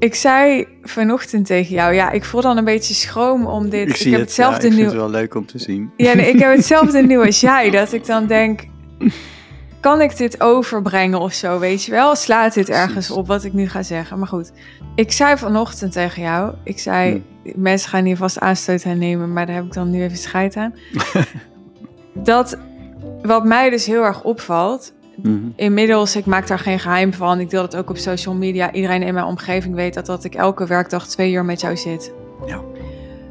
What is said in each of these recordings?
Ik zei vanochtend tegen jou, ja, ik voel dan een beetje schroom om dit. Ik, zie heb het, hetzelfde ja, ik nieuw. het wel leuk om te zien. Ja, nee, ik heb hetzelfde nieuw als jij. Dat ik dan denk, kan ik dit overbrengen of zo, weet je wel? Slaat dit ergens op wat ik nu ga zeggen? Maar goed, ik zei vanochtend tegen jou, ik zei, mensen gaan hier vast aanstoot aan nemen, maar daar heb ik dan nu even scheid aan. dat wat mij dus heel erg opvalt, Mhm. inmiddels, ik maak daar geen geheim van, ik deel het ook op social media, iedereen in mijn omgeving weet dat, dat ik elke werkdag twee uur met jou zit. Ja.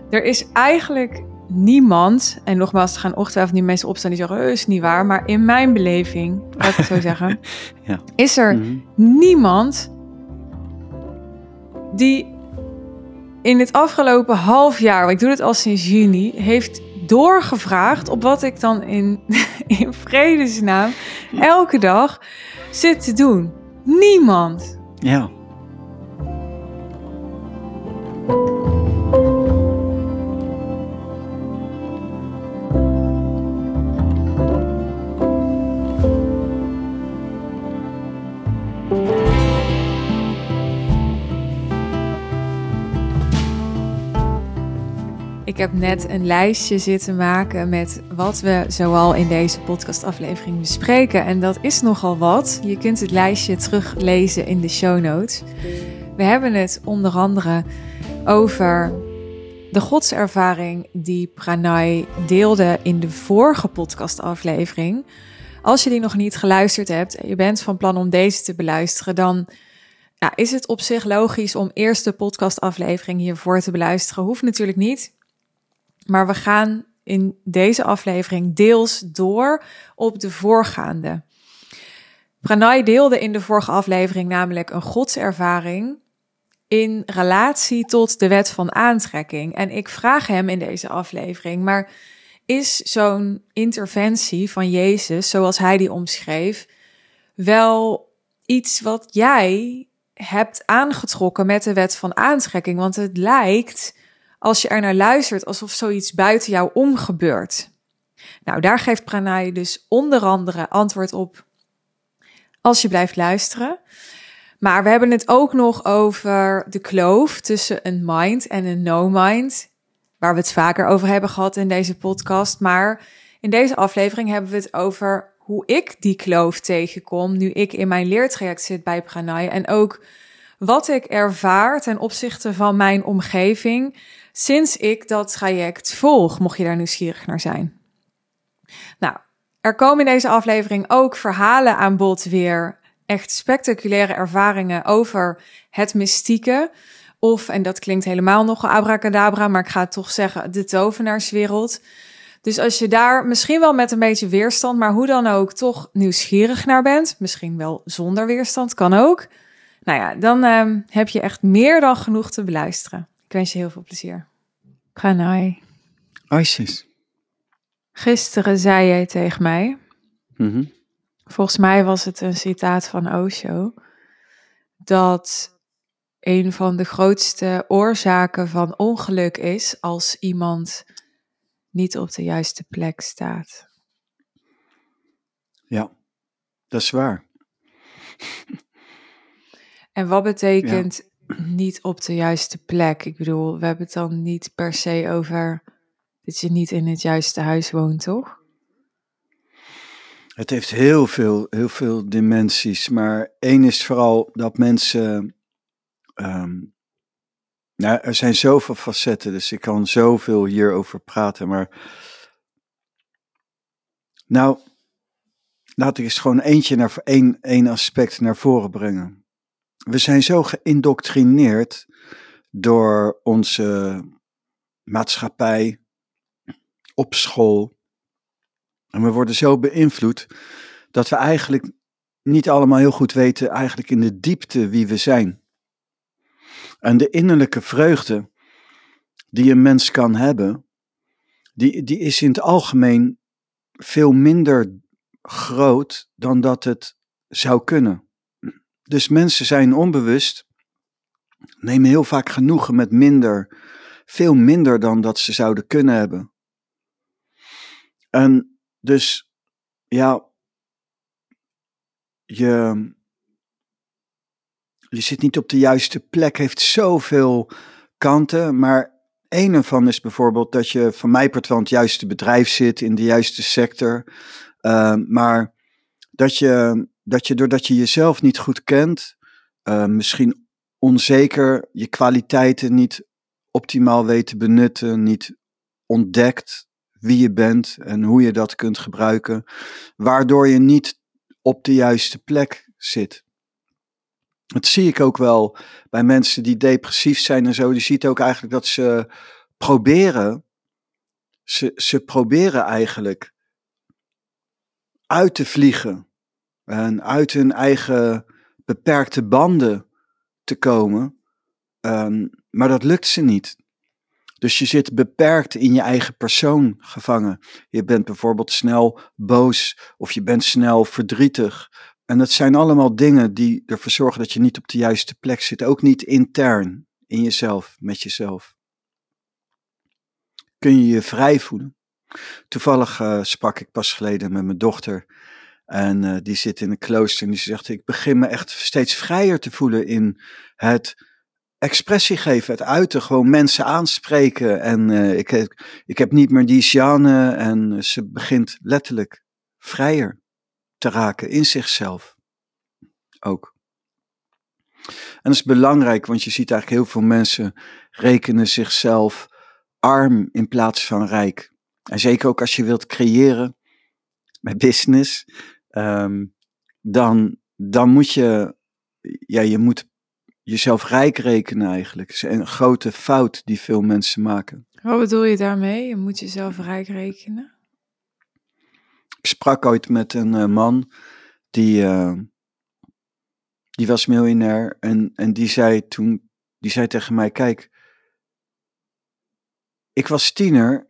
Er is eigenlijk niemand, en nogmaals, er gaan ongetwijfeld niet mensen opstaan die zeggen, "Eh, is niet waar, maar in mijn beleving, laat ik het zo zeggen, Ja. is er Mhm. niemand die in het afgelopen half jaar, want ik doe het al sinds juni, heeft doorgevraagd op wat ik dan in, in vredesnaam elke dag zit te doen. Niemand. Ja. Heb net een lijstje zitten maken met wat we zoal in deze podcastaflevering bespreken. En dat is nogal wat. Je kunt het lijstje teruglezen in de show notes. We hebben het onder andere over de godservaring die Pranay deelde in de vorige podcastaflevering. Als je die nog niet geluisterd hebt en je bent van plan om deze te beluisteren, dan ja, is het op zich logisch om eerst de podcastaflevering hiervoor te beluisteren. Hoeft natuurlijk niet. Maar we gaan in deze aflevering deels door op de voorgaande. Pranay deelde in de vorige aflevering namelijk een godservaring in relatie tot de wet van aantrekking. En ik vraag hem in deze aflevering, maar is zo'n interventie van Jezus, zoals hij die omschreef, wel iets wat jij hebt aangetrokken met de wet van aantrekking? Want het lijkt, als je er naar luistert, alsof zoiets buiten jou om gebeurt. Nou, daar geeft Pranay dus onder andere antwoord op als je blijft luisteren. Maar we hebben het ook nog over de kloof tussen een mind en een no-mind, waar we het vaker over hebben gehad in deze podcast. Maar in deze aflevering hebben we het over hoe ik die kloof tegenkom nu ik in mijn leertraject zit bij Pranay. En ook wat ik ervaar ten opzichte van mijn omgeving sinds ik dat traject volg, mocht je daar nieuwsgierig naar zijn. Nou, er komen in deze aflevering ook verhalen aan bod weer. Echt spectaculaire ervaringen over het mystieke. Of, en dat klinkt helemaal nog abracadabra, maar ik ga het toch zeggen, de tovenaarswereld. Dus als je daar misschien wel met een beetje weerstand, maar hoe dan ook, toch nieuwsgierig naar bent, misschien wel zonder weerstand, kan ook. Nou ja, dan ehm, heb je echt meer dan genoeg te beluisteren. Ik wens je heel veel plezier. Pranay. Isis. Gisteren zei jij tegen mij, Mhm. volgens mij was het een citaat van Osho, dat een van de grootste oorzaken van ongeluk is als iemand niet op de juiste plek staat. Ja, dat is waar. En wat betekent niet op de juiste plek? Ik bedoel, we hebben het dan niet per se over dat je niet in het juiste huis woont, toch? Het heeft heel veel, heel veel dimensies, maar één is vooral dat mensen. ehm, nou, er zijn zoveel facetten, dus ik kan zoveel hierover praten, maar. Nou, laat ik eens gewoon eentje naar één, één aspect naar voren brengen. We zijn zo geïndoctrineerd door onze maatschappij, op school. En we worden zo beïnvloed dat we eigenlijk niet allemaal heel goed weten, eigenlijk in de diepte wie we zijn. En de innerlijke vreugde die een mens kan hebben, die, die is in het algemeen veel minder groot dan dat het zou kunnen. Dus mensen zijn onbewust, nemen heel vaak genoegen met minder, veel minder dan dat ze zouden kunnen hebben. En dus, ja, je, je zit niet op de juiste plek, heeft zoveel kanten. Maar een ervan is bijvoorbeeld dat je van mij part van het juiste bedrijf zit, in de juiste sector. Uh, maar dat je, dat je doordat je jezelf niet goed kent, uh, misschien onzeker, je kwaliteiten niet optimaal weet te benutten, niet ontdekt wie je bent en hoe je dat kunt gebruiken, waardoor je niet op de juiste plek zit. Dat zie ik ook wel bij mensen die depressief zijn en zo. Die ziet ook eigenlijk dat ze proberen, ze, ze proberen eigenlijk uit te vliegen en uit hun eigen beperkte banden te komen. Um, maar dat lukt ze niet. Dus je zit beperkt in je eigen persoon gevangen. Je bent bijvoorbeeld snel boos of je bent snel verdrietig. En dat zijn allemaal dingen die ervoor zorgen dat je niet op de juiste plek zit. Ook niet intern in jezelf, met jezelf. Kun je je vrij voelen. Toevallig uh, sprak ik pas geleden met mijn dochter. En uh, die zit in een klooster en die zegt: Ik begin me echt steeds vrijer te voelen in het expressie geven, het uiten, gewoon mensen aanspreken. En uh, ik, ik heb niet meer die Jeanne en ze begint letterlijk vrijer te raken in zichzelf ook. En dat is belangrijk, want je ziet eigenlijk heel veel mensen rekenen zichzelf arm in plaats van rijk. En zeker ook als je wilt creëren met business, um, dan, dan moet je, ja, je moet jezelf rijk rekenen eigenlijk. Dat is een grote fout die veel mensen maken. Wat bedoel je daarmee? Je moet jezelf rijk rekenen? Ik sprak ooit met een uh, man die, uh, die was miljonair en, en die zei toen, die zei tegen mij, kijk, ik was tiener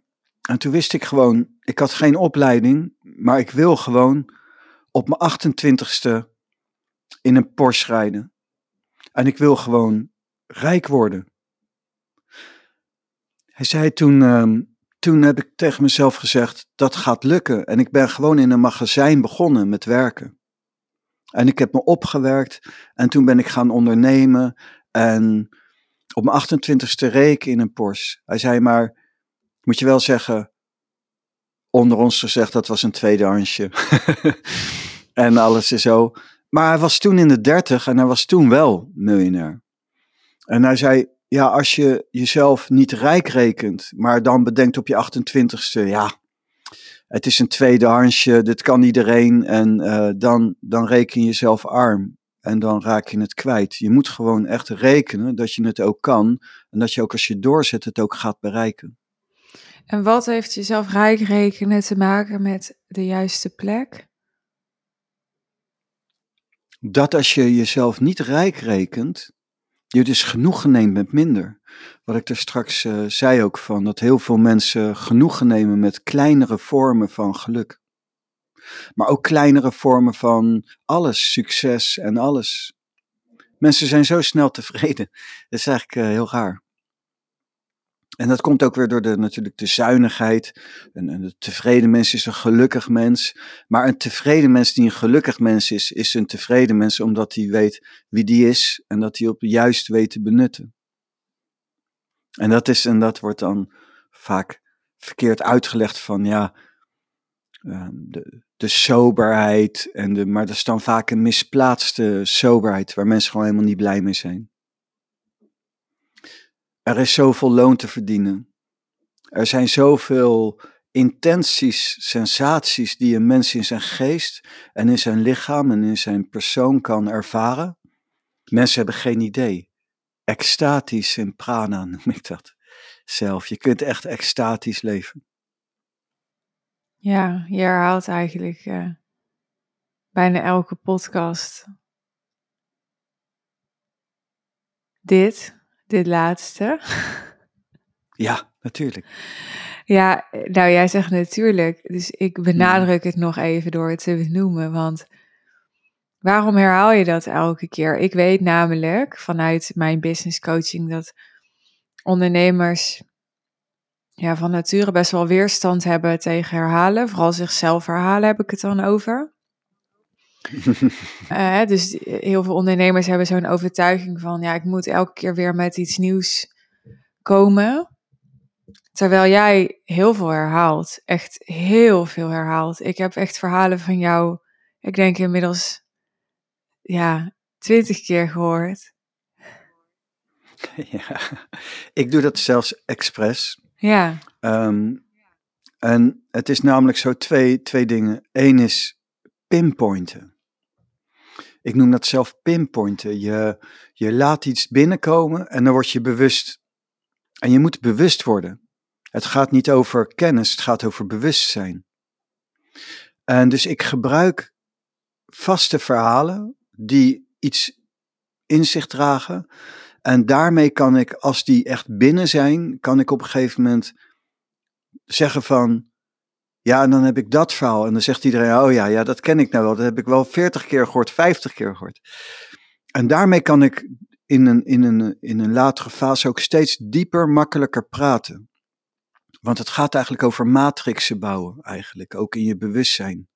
en toen wist ik gewoon, ik had geen opleiding, maar ik wil gewoon op mijn 28ste in een Porsche rijden. En ik wil gewoon rijk worden. Hij zei toen, uh, toen heb ik tegen mezelf gezegd, dat gaat lukken. En ik ben gewoon in een magazijn begonnen met werken. En ik heb me opgewerkt en toen ben ik gaan ondernemen. En op mijn 28ste reek in een Porsche. Hij zei maar, moet je wel zeggen, onder ons gezegd, dat was een tweedehandsje. en alles is zo. Maar hij was toen in de dertig en hij was toen wel miljonair. En hij zei, ja, als je jezelf niet rijk rekent, maar dan bedenkt op je 28ste, ja, het is een tweedehandsje, dit kan iedereen. En uh, dan, dan reken je jezelf arm en dan raak je het kwijt. Je moet gewoon echt rekenen dat je het ook kan en dat je ook als je doorzet het ook gaat bereiken. En wat heeft jezelf rijk rekenen te maken met de juiste plek? Dat als je jezelf niet rijk rekent, je dus genoegen neemt met minder. Wat ik er straks uh, zei ook van, dat heel veel mensen genoegen nemen met kleinere vormen van geluk. Maar ook kleinere vormen van alles, succes en alles. Mensen zijn zo snel tevreden. Dat is eigenlijk uh, heel raar. En dat komt ook weer door de, natuurlijk de zuinigheid. Een, een tevreden mens is een gelukkig mens. Maar een tevreden mens die een gelukkig mens is, is een tevreden mens omdat hij weet wie die is en dat hij op juist weet te benutten. En dat, is, en dat wordt dan vaak verkeerd uitgelegd van ja, ehm, de, de soberheid. En de, maar dat is dan vaak een misplaatste soberheid waar mensen gewoon helemaal niet blij mee zijn. Er is zoveel loon te verdienen. Er zijn zoveel intenties, sensaties die een mens in zijn geest en in zijn lichaam en in zijn persoon kan ervaren. Mensen hebben geen idee. Extatisch in prana noem ik dat zelf. Je kunt echt extatisch leven. Ja, je herhaalt eigenlijk uh, bijna elke podcast dit dit laatste. Ja, natuurlijk. Ja, nou jij zegt natuurlijk. Dus ik benadruk het nog even door het te benoemen. Want waarom herhaal je dat elke keer? Ik weet namelijk vanuit mijn business coaching dat ondernemers ja, van nature best wel weerstand hebben tegen herhalen. Vooral zichzelf herhalen heb ik het dan over. Uh, dus heel veel ondernemers hebben zo'n overtuiging van, ja, ik moet elke keer weer met iets nieuws komen. Terwijl jij heel veel herhaalt, echt heel veel herhaalt. Ik heb echt verhalen van jou, ik denk inmiddels, ja, twintig keer gehoord. Ja, ik doe dat zelfs expres. Ja. Um, en het is namelijk zo twee, twee dingen. Eén is pinpointen. Ik noem dat zelf pinpointen. Je, je laat iets binnenkomen en dan word je bewust. En je moet bewust worden. Het gaat niet over kennis, het gaat over bewustzijn. En dus ik gebruik vaste verhalen die iets in zich dragen. En daarmee kan ik, als die echt binnen zijn, kan ik op een gegeven moment zeggen van, ja, en dan heb ik dat verhaal. En dan zegt iedereen, oh ja, ja, dat ken ik nou wel. Dat heb ik wel 40 keer gehoord, 50 keer gehoord. En daarmee kan ik in een, in een, in een latere fase ook steeds dieper, makkelijker praten. Want het gaat eigenlijk over matrixen bouwen, eigenlijk, ook in je bewustzijn.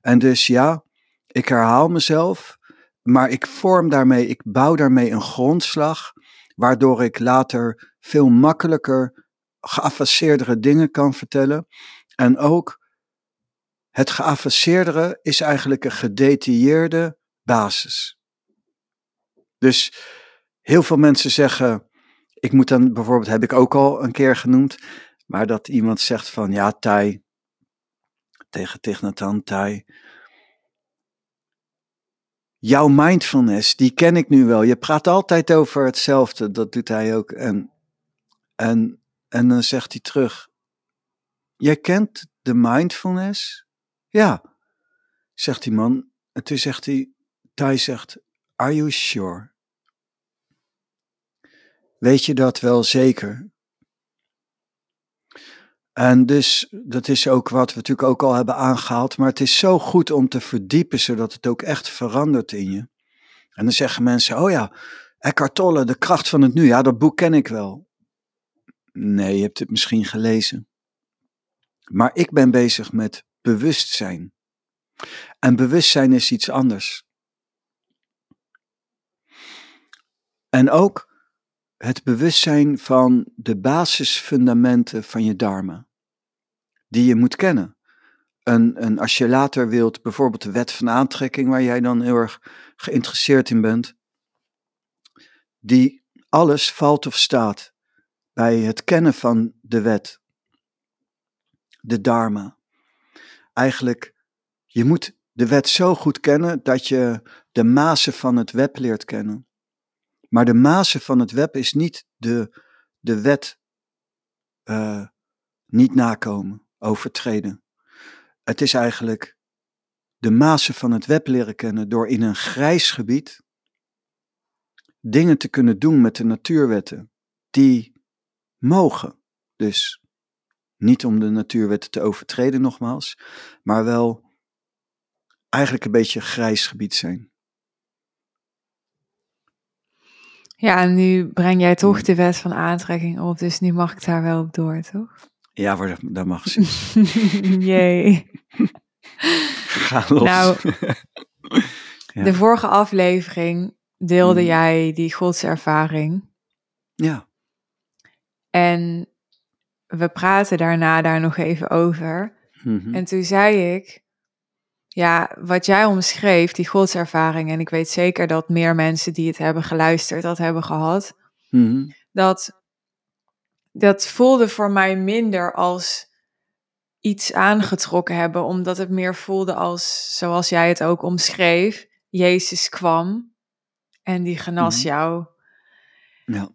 En dus ja, ik herhaal mezelf, maar ik vorm daarmee, ik bouw daarmee een grondslag, waardoor ik later veel makkelijker geavanceerdere dingen kan vertellen. En ook het geavanceerdere is eigenlijk een gedetailleerde basis. Dus heel veel mensen zeggen, ik moet dan bijvoorbeeld, heb ik ook al een keer genoemd, maar dat iemand zegt van ja, Tai, tegen Tignatan, Tai, jouw mindfulness, die ken ik nu wel. Je praat altijd over hetzelfde, dat doet hij ook. En, en, en dan zegt hij terug, jij kent de mindfulness? Ja, zegt die man. En toen zegt hij, Tai zegt, are you sure? Weet je dat wel zeker? En dus, dat is ook wat we natuurlijk ook al hebben aangehaald, maar het is zo goed om te verdiepen, zodat het ook echt verandert in je. En dan zeggen mensen, oh ja, Eckhart Tolle, De kracht van het nu, ja, dat boek ken ik wel. Nee, je hebt het misschien gelezen. Maar ik ben bezig met bewustzijn. En bewustzijn is iets anders. En ook het bewustzijn van de basisfundamenten van je dharma, die je moet kennen. En, en als je later wilt, bijvoorbeeld de wet van aantrekking, waar jij dan heel erg geïnteresseerd in bent, die alles valt of staat bij het kennen van de wet de Dharma. Eigenlijk, je moet de wet zo goed kennen dat je de mazen van het web leert kennen. Maar de mazen van het web is niet de, de wet uh, niet nakomen, overtreden. Het is eigenlijk de mazen van het web leren kennen door in een grijs gebied dingen te kunnen doen met de natuurwetten die mogen. Dus niet om de natuurwetten te overtreden, nogmaals, maar wel eigenlijk een beetje grijs gebied zijn. Ja, en nu breng jij toch hmm. de wet van aantrekking op, dus nu mag ik daar wel op door, toch? Ja, maar dat, mag ze. Jee. Ga los. Nou, de vorige aflevering deelde hmm. jij die godservaring. Ja. En we praten daarna daar nog even over. Mhm. En toen zei ik, ja, wat jij omschreef, die godservaring, en ik weet zeker dat meer mensen die het hebben geluisterd, dat hebben gehad, mhm. dat, dat voelde voor mij minder als iets aangetrokken hebben, omdat het meer voelde als, zoals jij het ook omschreef, Jezus kwam en die genas mhm. jou. Ja.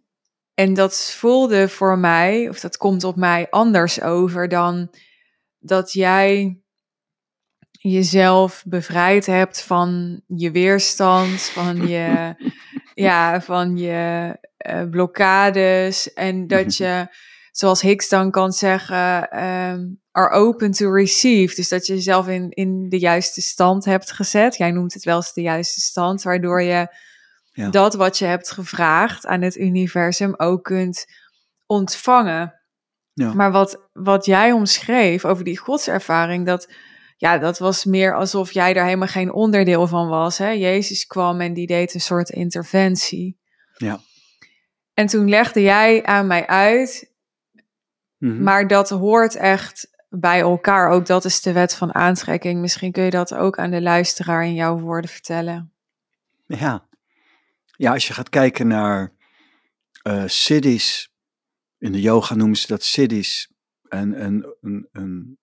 En dat voelde voor mij, of dat komt op mij anders over dan dat jij jezelf bevrijd hebt van je weerstand, van je, ja, van je uh, blokkades. En dat je, zoals Hicks dan kan zeggen, um, are open to receive. Dus dat je jezelf in, in de juiste stand hebt gezet. Jij noemt het wel eens de juiste stand, waardoor je dat wat je hebt gevraagd aan het universum ook kunt ontvangen. Ja. Maar wat, wat jij omschreef over die godservaring, dat ja, dat was meer alsof jij daar helemaal geen onderdeel van was. Hè? Jezus kwam en die deed een soort interventie. Ja. En toen legde jij aan mij uit, Mhm. maar dat hoort echt bij elkaar. Ook dat is de wet van aantrekking. Misschien kun je dat ook aan de luisteraar in jouw woorden vertellen. Ja. Ja, als je gaat kijken naar eh siddhis, in de yoga noemen ze dat siddhis, en, en een, een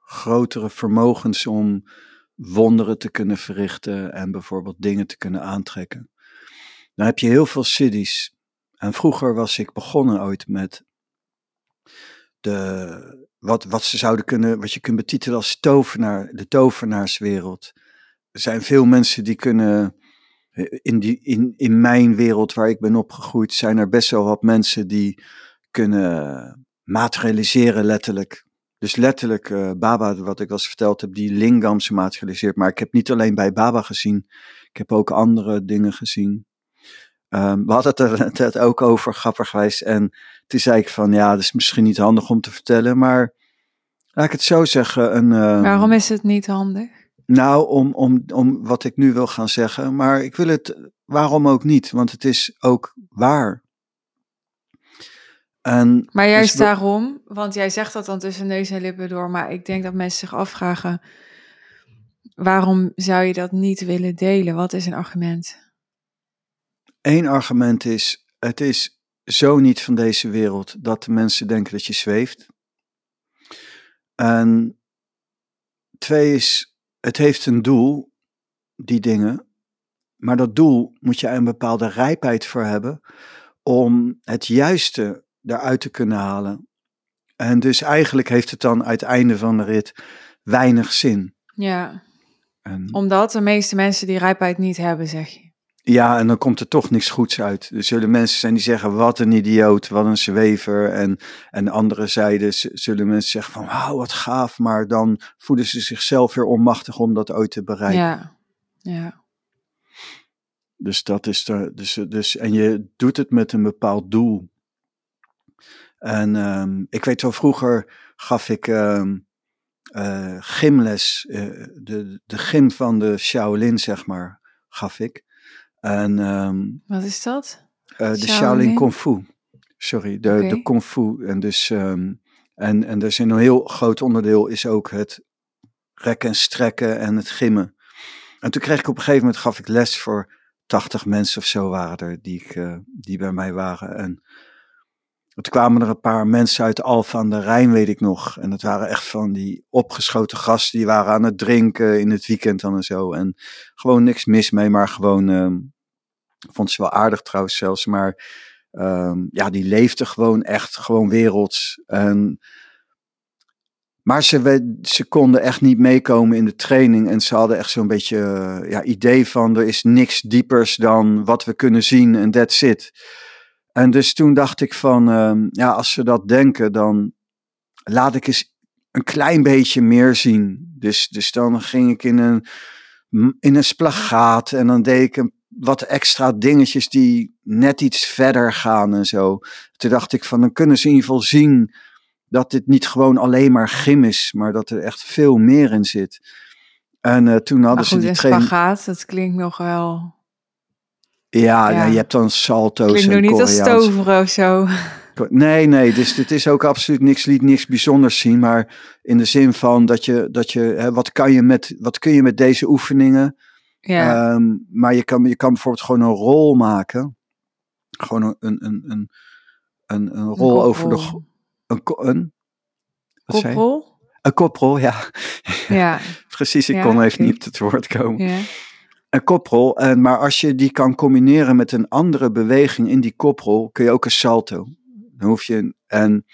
grotere vermogens om wonderen te kunnen verrichten en bijvoorbeeld dingen te kunnen aantrekken. Dan heb je heel veel siddhis. En vroeger was ik begonnen ooit met de, wat, wat ze zouden kunnen, wat je kunt betitelen als tovenaar, de tovenaarswereld. Er zijn veel mensen die kunnen, in, die, in, in mijn wereld waar ik ben opgegroeid, zijn er best wel wat mensen die kunnen materialiseren letterlijk. Dus letterlijk, eh, Baba, wat ik eens verteld heb, die lingams materialiseert. Maar ik heb niet alleen bij Baba gezien, ik heb ook andere dingen gezien. Ehm, we hadden het er net ook over, grappig geweest. En toen zei ik van, ja, dat is misschien niet handig om te vertellen, maar laat ik het zo zeggen. Een, ehm, Waarom is het niet handig? Nou, om, om, om wat ik nu wil gaan zeggen, maar ik wil het, waarom ook niet? Want het is ook waar. En Maar juist dus daarom, want jij zegt dat dan tussen neus en lippen door, maar ik denk dat mensen zich afvragen, waarom zou je dat niet willen delen? Wat is een argument? één argument is, het is zo niet van deze wereld dat de mensen denken dat je zweeft. En twee is, het heeft een doel, die dingen, maar dat doel moet je een bepaalde rijpheid voor hebben om het juiste eruit te kunnen halen. En dus eigenlijk heeft het dan uit het einde van de rit weinig zin. Ja, En, omdat de meeste mensen die rijpheid niet hebben, zeg je. Ja, en dan komt er toch niks goeds uit. Er zullen mensen zijn die zeggen, wat een idioot, wat een zwever. En, en andere zijde zullen mensen zeggen van, wauw, wat gaaf. Maar dan voelen ze zichzelf weer onmachtig om dat ooit te bereiken. Ja, ja, Dus dat is er, dus, dus, en je doet het met een bepaald doel. En ehm, ik weet wel, vroeger gaf ik eh, gymles, eh, de, de gym van de Shaolin, zeg maar, gaf ik. En ehm, wat is dat? Eh, de Shaolin? Kung Fu. Sorry, de, de Kung Fu. En, dus, ehm, en, en er is een heel groot onderdeel is ook het rekken en strekken en het gimmen. En toen kreeg ik op een gegeven moment, gaf ik les voor 80 mensen of zo waren er, die, ik, eh, die bij mij waren. En toen kwamen er een paar mensen uit Alphen aan de Rijn, weet ik nog. En dat waren echt van die opgeschoten gasten, die waren aan het drinken in het weekend dan en zo. En gewoon niks mis mee, maar gewoon, ehm, vond ze wel aardig trouwens zelfs, maar ehm, ja, die leefden gewoon echt, gewoon werelds. En, maar ze, ze konden echt niet meekomen in de training en ze hadden echt zo'n beetje ja, idee van er is niks diepers dan wat we kunnen zien en that's it. En dus toen dacht ik van, ehm, ja, als ze dat denken, dan laat ik eens een klein beetje meer zien. Dus, dus dan ging ik in een, in een splagaat en dan deed ik een, wat extra dingetjes die net iets verder gaan en zo. Toen dacht ik van, dan kunnen ze in ieder geval zien dat dit niet gewoon alleen maar gym is, maar dat er echt veel meer in zit. En eh, toen hadden ze die een training. spagaat, dat klinkt nog wel... Ja, Ja. nou, je hebt dan salto's Klinkt nog en niet als toveren of zo. Nee, nee, dus dit is ook absoluut niks, liet niks bijzonders zien, maar in de zin van dat je, dat je hè, wat, kan je met, wat kun je met deze oefeningen? Ja, Ehm, maar je kan, je kan bijvoorbeeld gewoon een rol maken. Gewoon een, een, een, een, een, een rol over de. Een, een, wat? Koprol? Een koprol, ja. Ja, Precies, ik Ja, kon even niet op het woord komen. ja. Een koprol, en, maar als je die kan combineren met een andere beweging in die koprol, kun je ook een salto. Dan hoef je. En,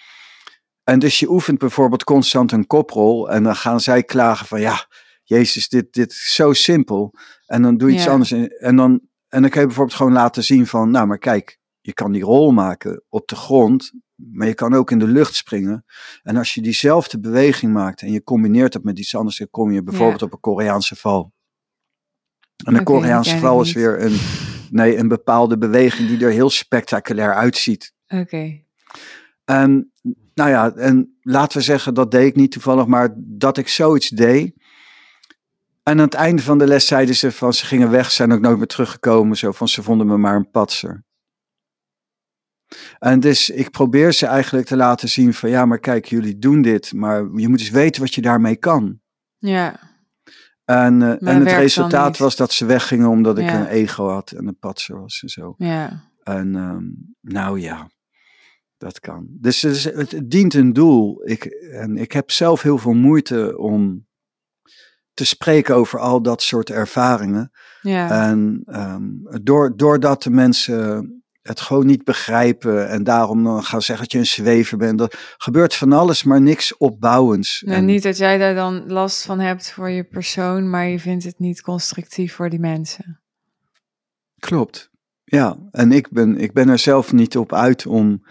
en dus je oefent bijvoorbeeld constant een koprol, en dan gaan zij klagen van ja, Jezus, dit, dit is zo simpel. En dan doe je iets Ja. anders. En, dan, en dan kun je bijvoorbeeld gewoon laten zien van, nou maar kijk, je kan die rol maken op de grond, maar je kan ook in de lucht springen. En als je diezelfde beweging maakt en je combineert dat met iets anders, dan kom je bijvoorbeeld Ja. op een Koreaanse val. En een Oké, die Koreaanse val is weer een, nee, een bepaalde beweging die er heel spectaculair uitziet. Oké. En nou ja, en laten we zeggen, dat deed ik niet toevallig, maar dat ik zoiets deed. En aan het einde van de les zeiden ze van ze gingen weg, zijn ook nooit meer teruggekomen. Zo van ze vonden me maar een patser. En dus ik probeer ze eigenlijk te laten zien van ja, maar kijk, jullie doen dit, maar je moet eens weten wat je daarmee kan. Ja. En, uh, Maar en het resultaat was dat ze weggingen omdat ik Ja. een ego had en een patser was en zo. Ja. En ehm, nou ja, dat kan. Dus het dient een doel. Ik, en ik heb zelf heel veel moeite om te spreken over al dat soort ervaringen. Ja. En ehm, door, doordat de mensen het gewoon niet begrijpen en daarom dan gaan zeggen dat je een zwever bent. Dat gebeurt van alles, maar niks opbouwends. Nou, En- niet dat jij daar dan last van hebt voor je persoon, maar je vindt het niet constructief voor die mensen. Klopt. Ja, en ik ben, ik ben er zelf niet op uit om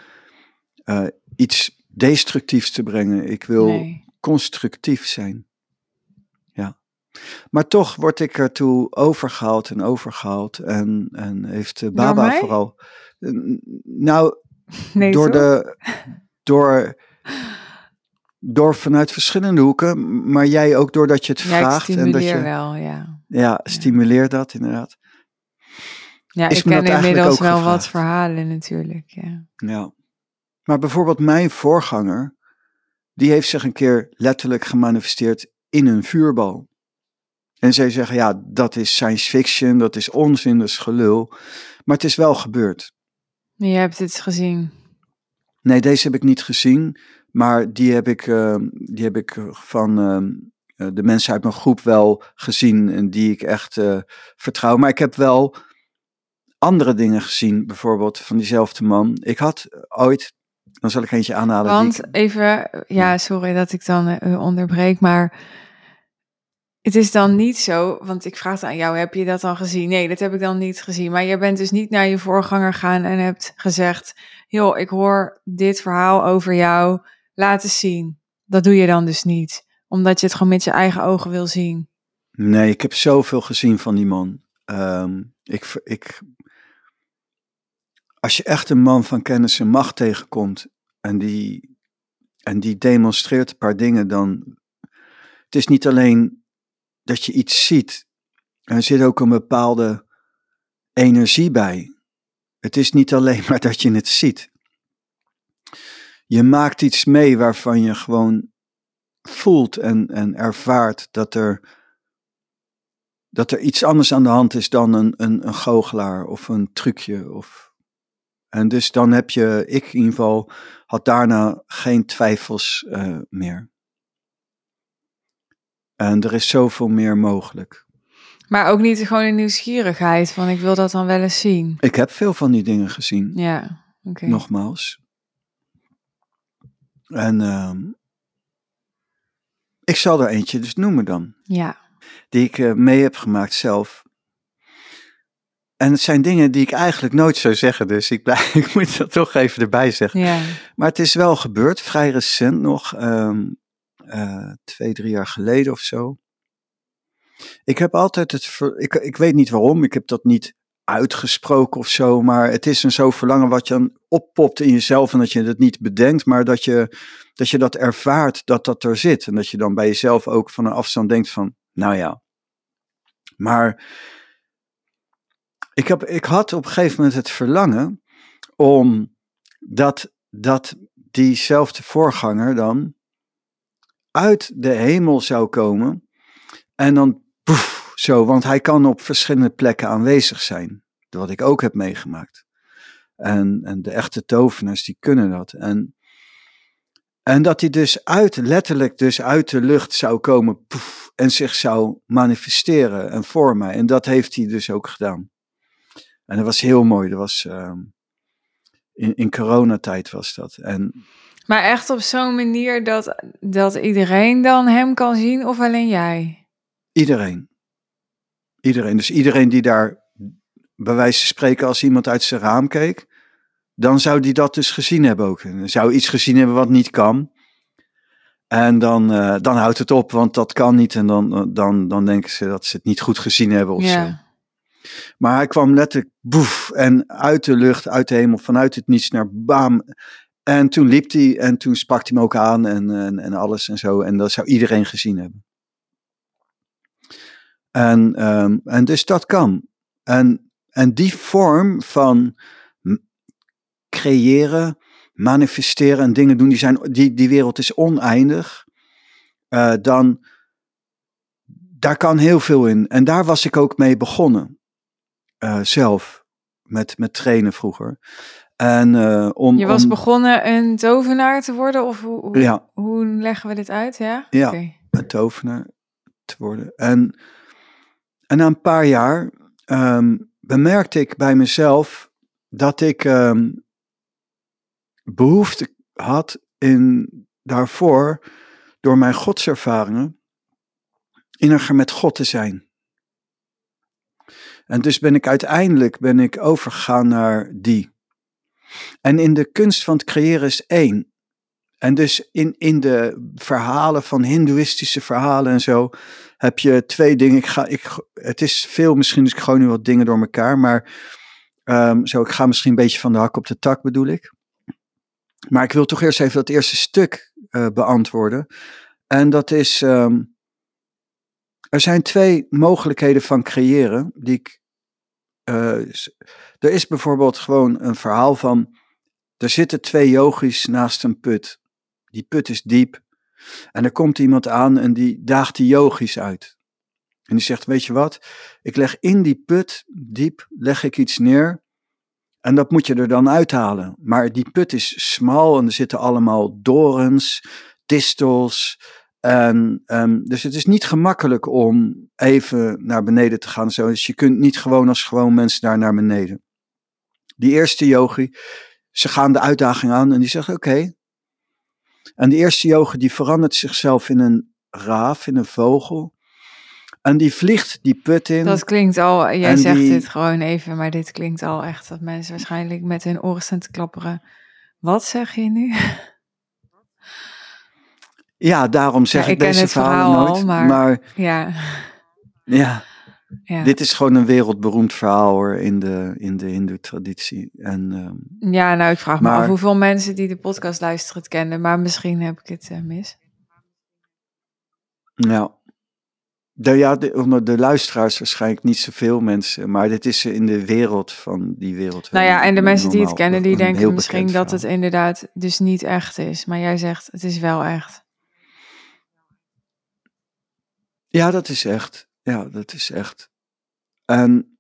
eh, iets destructiefs te brengen. Ik wil Nee. constructief zijn. Ja. Maar toch word ik ertoe overgehaald en overgehaald. En, en heeft Baba vooral. Nou, Nee, door de. Door, door vanuit verschillende hoeken, maar jij ook doordat je het Ja, vraagt. en dat je, wel, ja. Ja, stimuleer dat inderdaad. Ja, Is ik ken inmiddels wel wat verhalen natuurlijk, ja. Ja. Maar bijvoorbeeld mijn voorganger, die heeft zich een keer letterlijk gemanifesteerd in een vuurbal. En zij zeggen, ja, dat is science fiction, dat is onzin, dat is gelul. Maar het is wel gebeurd. Je hebt het gezien. Nee, deze heb ik niet gezien, maar die heb ik, eh, die heb ik van eh, eh, de mensen uit mijn groep wel gezien en die ik echt eh, vertrouw. Maar ik heb wel andere dingen gezien, bijvoorbeeld van diezelfde man. Ik had ooit, dan zal ik eentje aanhalen. Want ik- even, ja, sorry dat ik dan eh, onderbreek, maar het is dan niet zo, want ik vraag aan jou, heb je dat dan gezien? Nee, dat heb ik dan niet gezien. Maar je bent dus niet naar je voorganger gegaan en hebt gezegd, joh, ik hoor dit verhaal over jou, laat eens zien. Dat doe je dan dus niet, omdat je het gewoon met je eigen ogen wil zien. Nee, ik heb zoveel gezien van die man. Ehm, ik, ik, als je echt een man van kennis en macht tegenkomt en die, en die demonstreert een paar dingen, dan. Het is niet alleen dat je iets ziet, er zit ook een bepaalde energie bij. Het is niet alleen maar dat je het ziet. Je maakt iets mee waarvan je gewoon voelt en, en ervaart dat er dat er iets anders aan de hand is dan een, een, een goochelaar of een trucje. Of... En dus dan heb je, ik in ieder geval, had daarna geen twijfels eh, meer. En er is zoveel meer mogelijk. Maar ook niet gewoon een nieuwsgierigheid van, ik wil dat dan wel eens zien. Ik heb veel van die dingen gezien, Ja, oké. nogmaals. En ehm, ik zal er eentje dus noemen dan. Ja, die ik eh, mee heb gemaakt zelf. En het zijn dingen die ik eigenlijk nooit zou zeggen, dus ik, blij, ik moet dat toch even erbij zeggen. ja, Maar het is wel gebeurd, vrij recent nog, ehm, eh, twee, drie jaar geleden of zo. Ik heb altijd het, ver- ik, ik weet niet waarom, ik heb dat niet uitgesproken of zo, maar het is een zo verlangen wat je dan oppopt in jezelf en dat je het niet bedenkt, maar dat je, dat je dat ervaart dat dat er zit. En dat je dan bij jezelf ook van een afstand denkt van, nou ja. Maar ik, heb, ik had op een gegeven moment het verlangen om dat, dat diezelfde voorganger dan uit de hemel zou komen en dan poef, zo, want hij kan op verschillende plekken aanwezig zijn, wat ik ook heb meegemaakt. En, en de echte tovenaars die kunnen dat. En, en dat hij dus uit, letterlijk dus uit de lucht zou komen poef, en zich zou manifesteren en vormen. En dat heeft hij dus ook gedaan. En dat was heel mooi. Dat was ehm, in, in coronatijd was dat. En Maar echt op zo'n manier dat, dat iedereen dan hem kan zien of alleen jij? Iedereen. Iedereen. Dus iedereen die daar, bij wijze van spreken, als iemand uit zijn raam keek, dan zou die dat dus gezien hebben ook. En zou iets gezien hebben wat niet kan. En dan, eh, dan houdt het op, want dat kan niet. En dan, dan, dan denken ze dat ze het niet goed gezien hebben of zo. Ja, Maar hij kwam letterlijk boef en uit de lucht, uit de hemel, vanuit het niets naar bam. En toen liep hij en toen sprak hij me ook aan en, en, en alles en zo. En dat zou iedereen gezien hebben. En, ehm, en dus dat kan. En, en die vorm van creëren, manifesteren en dingen doen, die, zijn, die, die wereld is oneindig. Uh, dan, daar kan heel veel in. En daar was ik ook mee begonnen. Uh, zelf. Met, met trainen vroeger. En, uh, om, je was om, begonnen een tovenaar te worden? Of hoe, hoe, ja. hoe leggen we dit uit? Ja, ja okay. een tovenaar te worden. En, en na een paar jaar um, bemerkte ik bij mezelf dat ik um, behoefte had in daarvoor, door mijn godservaringen, inniger met God te zijn. En dus ben ik uiteindelijk ben ik overgegaan naar die. En in de kunst van het creëren is één. En dus in, in de verhalen van hindoeïstische verhalen en zo heb je twee dingen. Ik ga, ik, het is veel, misschien is ik gewoon nu wat dingen door elkaar, maar um, zo, ik ga misschien een beetje van de hak op de tak bedoel ik. Maar ik wil toch eerst even dat eerste stuk uh, beantwoorden. En dat is, um, er zijn twee mogelijkheden van creëren die ik, uh, er is bijvoorbeeld gewoon een verhaal van, er zitten twee yogis naast een put. Die put is diep. En er komt iemand aan en die daagt die yogis uit. En die zegt, weet je wat, ik leg in die put, diep, leg ik iets neer. En dat moet je er dan uithalen. Maar die put is smal en er zitten allemaal dorens, distels. En, um, dus het is niet gemakkelijk om even naar beneden te gaan. Zo. Dus je kunt niet gewoon als gewoon mensen daar naar beneden. Die eerste yogi, ze gaan de uitdaging aan en die zegt oké. Okay. En die eerste yogi die verandert zichzelf in een raaf, in een vogel. En die vliegt die put in. Dat klinkt al, jij zegt die, dit gewoon even, maar dit klinkt al echt dat mensen waarschijnlijk met hun oren staan te klapperen. Wat zeg je nu? Ja, daarom zeg ja, ik, ik deze verhalen verhaal nooit. Al, maar, maar ja. ja. Ja. Dit is gewoon een wereldberoemd verhaal hoor, in de, in de hindoe-traditie. En, um, ja, nou ik vraag me af hoeveel mensen die de podcast luisteren het kennen, maar misschien heb ik het eh, mis. ja. De, ja, de, onder de luisteraars waarschijnlijk niet zoveel mensen, maar dit is in de wereld van die wereld. Nou ja, en de mensen die het kennen, die denken misschien dat het inderdaad dus niet echt is. Maar jij zegt, het is wel echt. Ja, dat is echt. Ja, dat is echt. En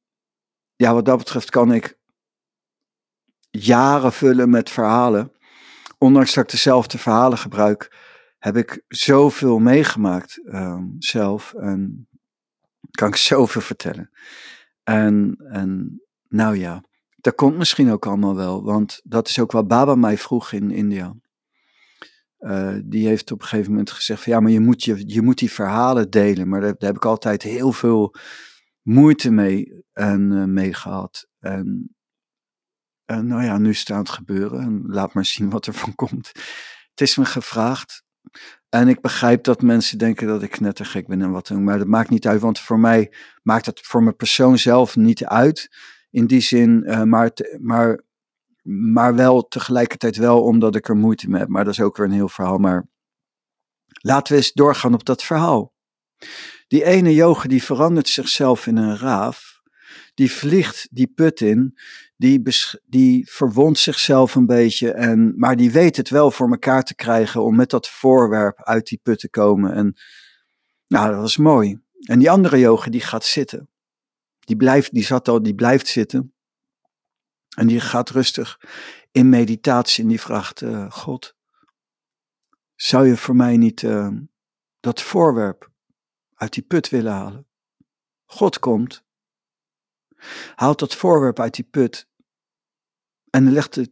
ja, wat dat betreft kan ik jaren vullen met verhalen. Ondanks dat ik dezelfde verhalen gebruik, heb ik zoveel meegemaakt ehm, zelf. En kan ik zoveel vertellen. En, en nou ja, dat komt misschien ook allemaal wel. Want dat is ook wat Baba mij vroeg in India. Eh, die heeft op een gegeven moment gezegd van ja, maar je moet, je, je moet die verhalen delen. Maar daar, heb ik altijd heel veel moeite mee, en, eh, mee gehad. En, en nou ja, nu staat het gebeuren en laat maar zien wat er van komt. Het is me gevraagd. En ik begrijp dat mensen denken dat ik knettergek ben en wat dan. Maar dat maakt niet uit, want voor mij maakt het voor mijn persoon zelf niet uit. In die zin, eh, maar, maar, maar wel tegelijkertijd wel omdat ik er moeite mee heb. Maar dat is ook weer een heel verhaal. Maar laten we eens doorgaan op dat verhaal. Die ene yogi die verandert zichzelf in een raaf. Die vliegt die put in. Die, die verwondt zichzelf een beetje. En, maar die weet het wel voor elkaar te krijgen om met dat voorwerp uit die put te komen. En nou, dat was mooi. En die andere yogi die gaat zitten. Die, blijft, die, zat al, die blijft zitten. En die gaat rustig in meditatie en die vraagt: eh, God, zou je voor mij niet eh, dat voorwerp uit die put willen halen? God komt, haalt dat voorwerp uit die put en legt het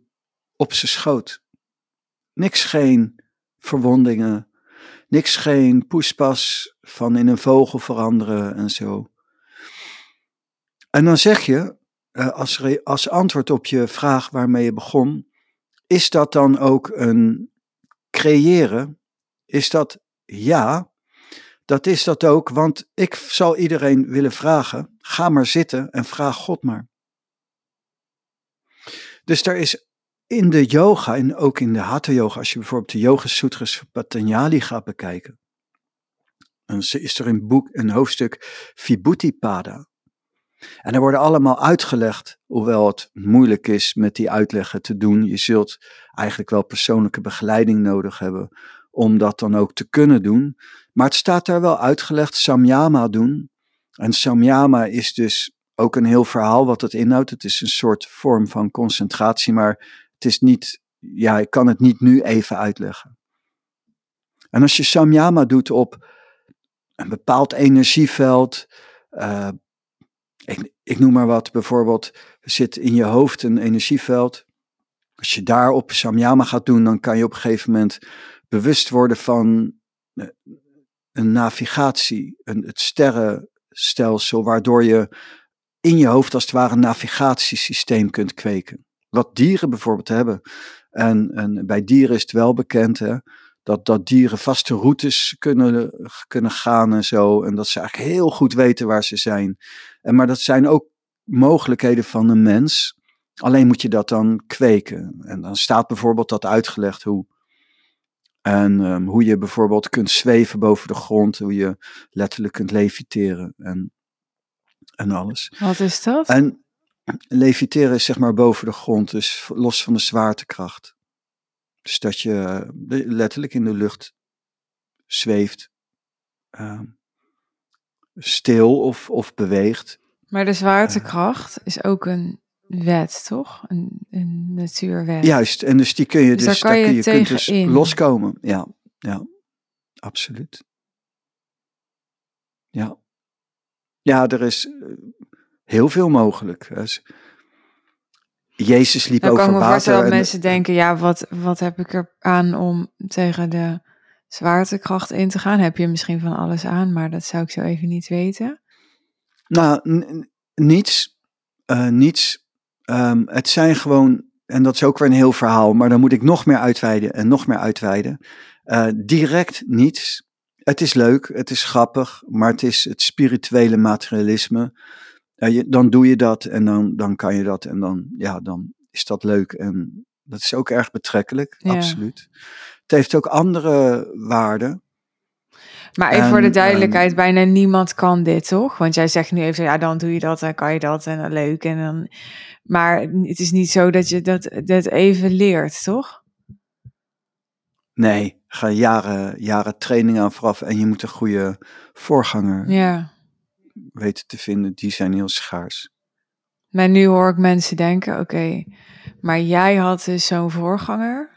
op zijn schoot. Niks geen verwondingen, niks geen poespas van in een vogel veranderen en zo. En dan zeg je, eh, als, als antwoord op je vraag waarmee je begon, is dat dan ook een creëren? Is dat ja? Dat is dat ook, want ik zal iedereen willen vragen, ga maar zitten en vraag God maar. Dus er is in de yoga en ook in de hatha yoga, als je bijvoorbeeld de Yoga Sutras Patanjali gaat bekijken, dan is er een boek, een hoofdstuk Vibhuti-pada. En er worden allemaal uitgelegd, hoewel het moeilijk is met die uitleggen te doen. Je zult eigenlijk wel persoonlijke begeleiding nodig hebben om dat dan ook te kunnen doen. Maar het staat daar wel uitgelegd, samyama doen. En samyama is dus ook een heel verhaal wat het inhoudt. Het is een soort vorm van concentratie, maar het is niet, ja, ik kan het niet nu even uitleggen. En als je samyama doet op een bepaald energieveld, uh, ik, ik noem maar wat, bijvoorbeeld zit in je hoofd een energieveld. Als je daarop samyama gaat doen, dan kan je op een gegeven moment bewust worden van eh, een navigatie, een, het sterrenstelsel, waardoor je in je hoofd als het ware een navigatiesysteem kunt kweken. Wat dieren bijvoorbeeld hebben. En, en bij dieren is het wel bekend hè, dat, dat dieren vaste routes kunnen, kunnen gaan en zo. En dat ze eigenlijk heel goed weten waar ze zijn. En, maar dat zijn ook mogelijkheden van een mens. Alleen moet je dat dan kweken. En dan staat bijvoorbeeld dat uitgelegd hoe. En um, hoe je bijvoorbeeld kunt zweven boven de grond, hoe je letterlijk kunt leviteren en, en alles. Wat is dat? En leviteren is zeg maar boven de grond, dus los van de zwaartekracht. Dus dat je letterlijk in de lucht zweeft, uh, stil of, of beweegt. Maar de zwaartekracht is ook een wet, toch? Een, een natuurwet. Juist, en dus die kun je dus, dus daar kan je, je, kunt dus in. loskomen. Ja, ja, absoluut. Ja. Ja, er is eh, heel veel mogelijk. Jezus liep over water. Dan kan me voorstellen dat mensen denken, ja, wat, wat heb ik er aan om tegen de zwaartekracht in te gaan? Heb je misschien van alles aan, maar dat zou ik zo even niet weten. Nou, niets. Uh, niets. Um, het zijn gewoon, en dat is ook weer een heel verhaal, maar dan moet ik nog meer uitweiden en nog meer uitweiden. Uh, direct niets. Het is leuk, het is grappig, maar het is het spirituele materialisme. Je, dan doe je dat en dan, dan kan je dat en dan, ja, dan is dat leuk. En dat is ook erg betrekkelijk, ja. absoluut. Het heeft ook andere waarden. Maar even en, voor de duidelijkheid, um, bijna niemand kan dit, toch? Want jij zegt nu even, ja, dan doe je dat en kan je dat en dan leuk. En dan... Maar het is niet zo dat je dat, dat even leert, toch? Nee, ga jaren, jaren training aan vooraf en je moet een goede voorganger ja. Weten te vinden. Die zijn heel schaars. Maar nu hoor ik mensen denken, oké, okay, maar jij had dus zo'n voorganger.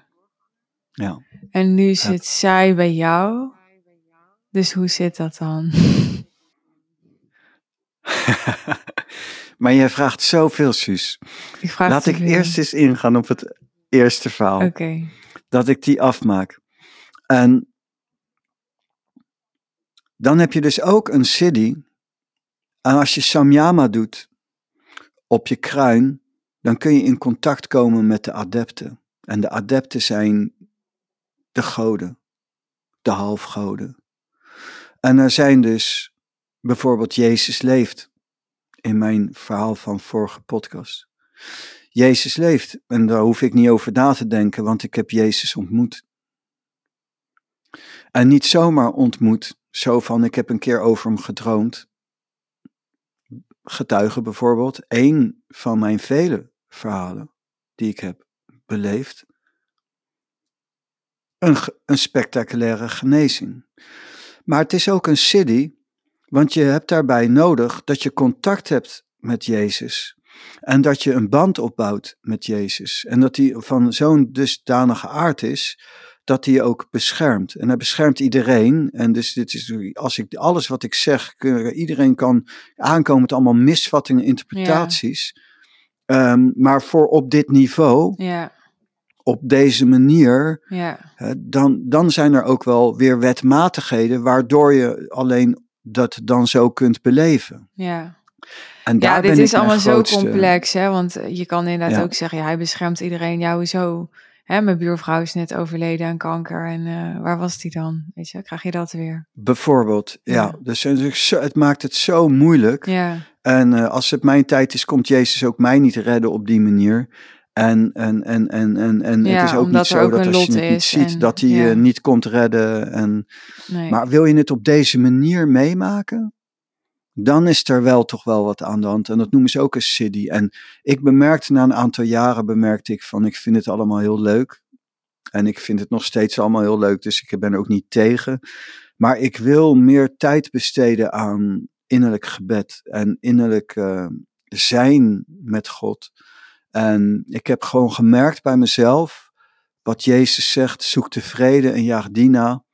Ja. En nu zit ja. zij bij jou. Dus hoe zit dat dan? maar jij vraagt zoveel, Suus. Ik vraag Laat ik eerst eens ingaan op het eerste verhaal. Oké. Okay. Dat ik die afmaak. En dan heb je dus ook een siddhi. En als je samyama doet op je kruin, dan kun je in contact komen met de adepten. En de adepten zijn de goden, de halfgoden. En er zijn dus bijvoorbeeld Jezus leeft in mijn verhaal van vorige podcast. Jezus leeft en daar hoef ik niet over na te denken, want ik heb Jezus ontmoet. En niet zomaar ontmoet, zo van ik heb een keer over hem gedroomd. Getuigen bijvoorbeeld, één van mijn vele verhalen die ik heb beleefd. Een, een spectaculaire genezing. Maar het is ook een siddhi, want je hebt daarbij nodig dat je contact hebt met Jezus. En dat je een band opbouwt met Jezus. En dat hij van zo'n dusdanige aard is, dat hij je ook beschermt. En hij beschermt iedereen. En dus dit is, als ik alles wat ik zeg, iedereen kan aankomen met allemaal misvattingen, interpretaties. Ja. Um, maar voor op dit niveau, ja. op deze manier, ja. dan, dan zijn er ook wel weer wetmatigheden waardoor je alleen dat dan zo kunt beleven. Ja. En daar ja, dit is allemaal grootste... zo complex, hè? Want je kan inderdaad Ja. ook zeggen, ja, hij beschermt iedereen, jou zo. Hè, mijn buurvrouw is net overleden aan kanker en eh, waar was die dan? Weet je, krijg je dat weer? Bijvoorbeeld, ja. Ja. Dus het maakt het zo moeilijk. Ja, En eh, als het mijn tijd is, komt Jezus ook mij niet redden op die manier. En, en, en, en, en, en Ja, het is ook niet zo ook dat als je het niet ziet, en- dat hij ja. je niet komt redden. En, Nee. maar wil je het op deze manier meemaken, dan is er wel toch wel wat aan de hand. En dat noemen ze ook een city. En ik bemerkte na een aantal jaren, bemerkte ik van, ik vind het allemaal heel leuk. En ik vind het nog steeds allemaal heel leuk, dus ik ben er ook niet tegen. Maar ik wil meer tijd besteden aan innerlijk gebed en innerlijk eh, zijn met God. En ik heb gewoon gemerkt bij mezelf, wat Jezus zegt, zoek de vrede en jaag die na.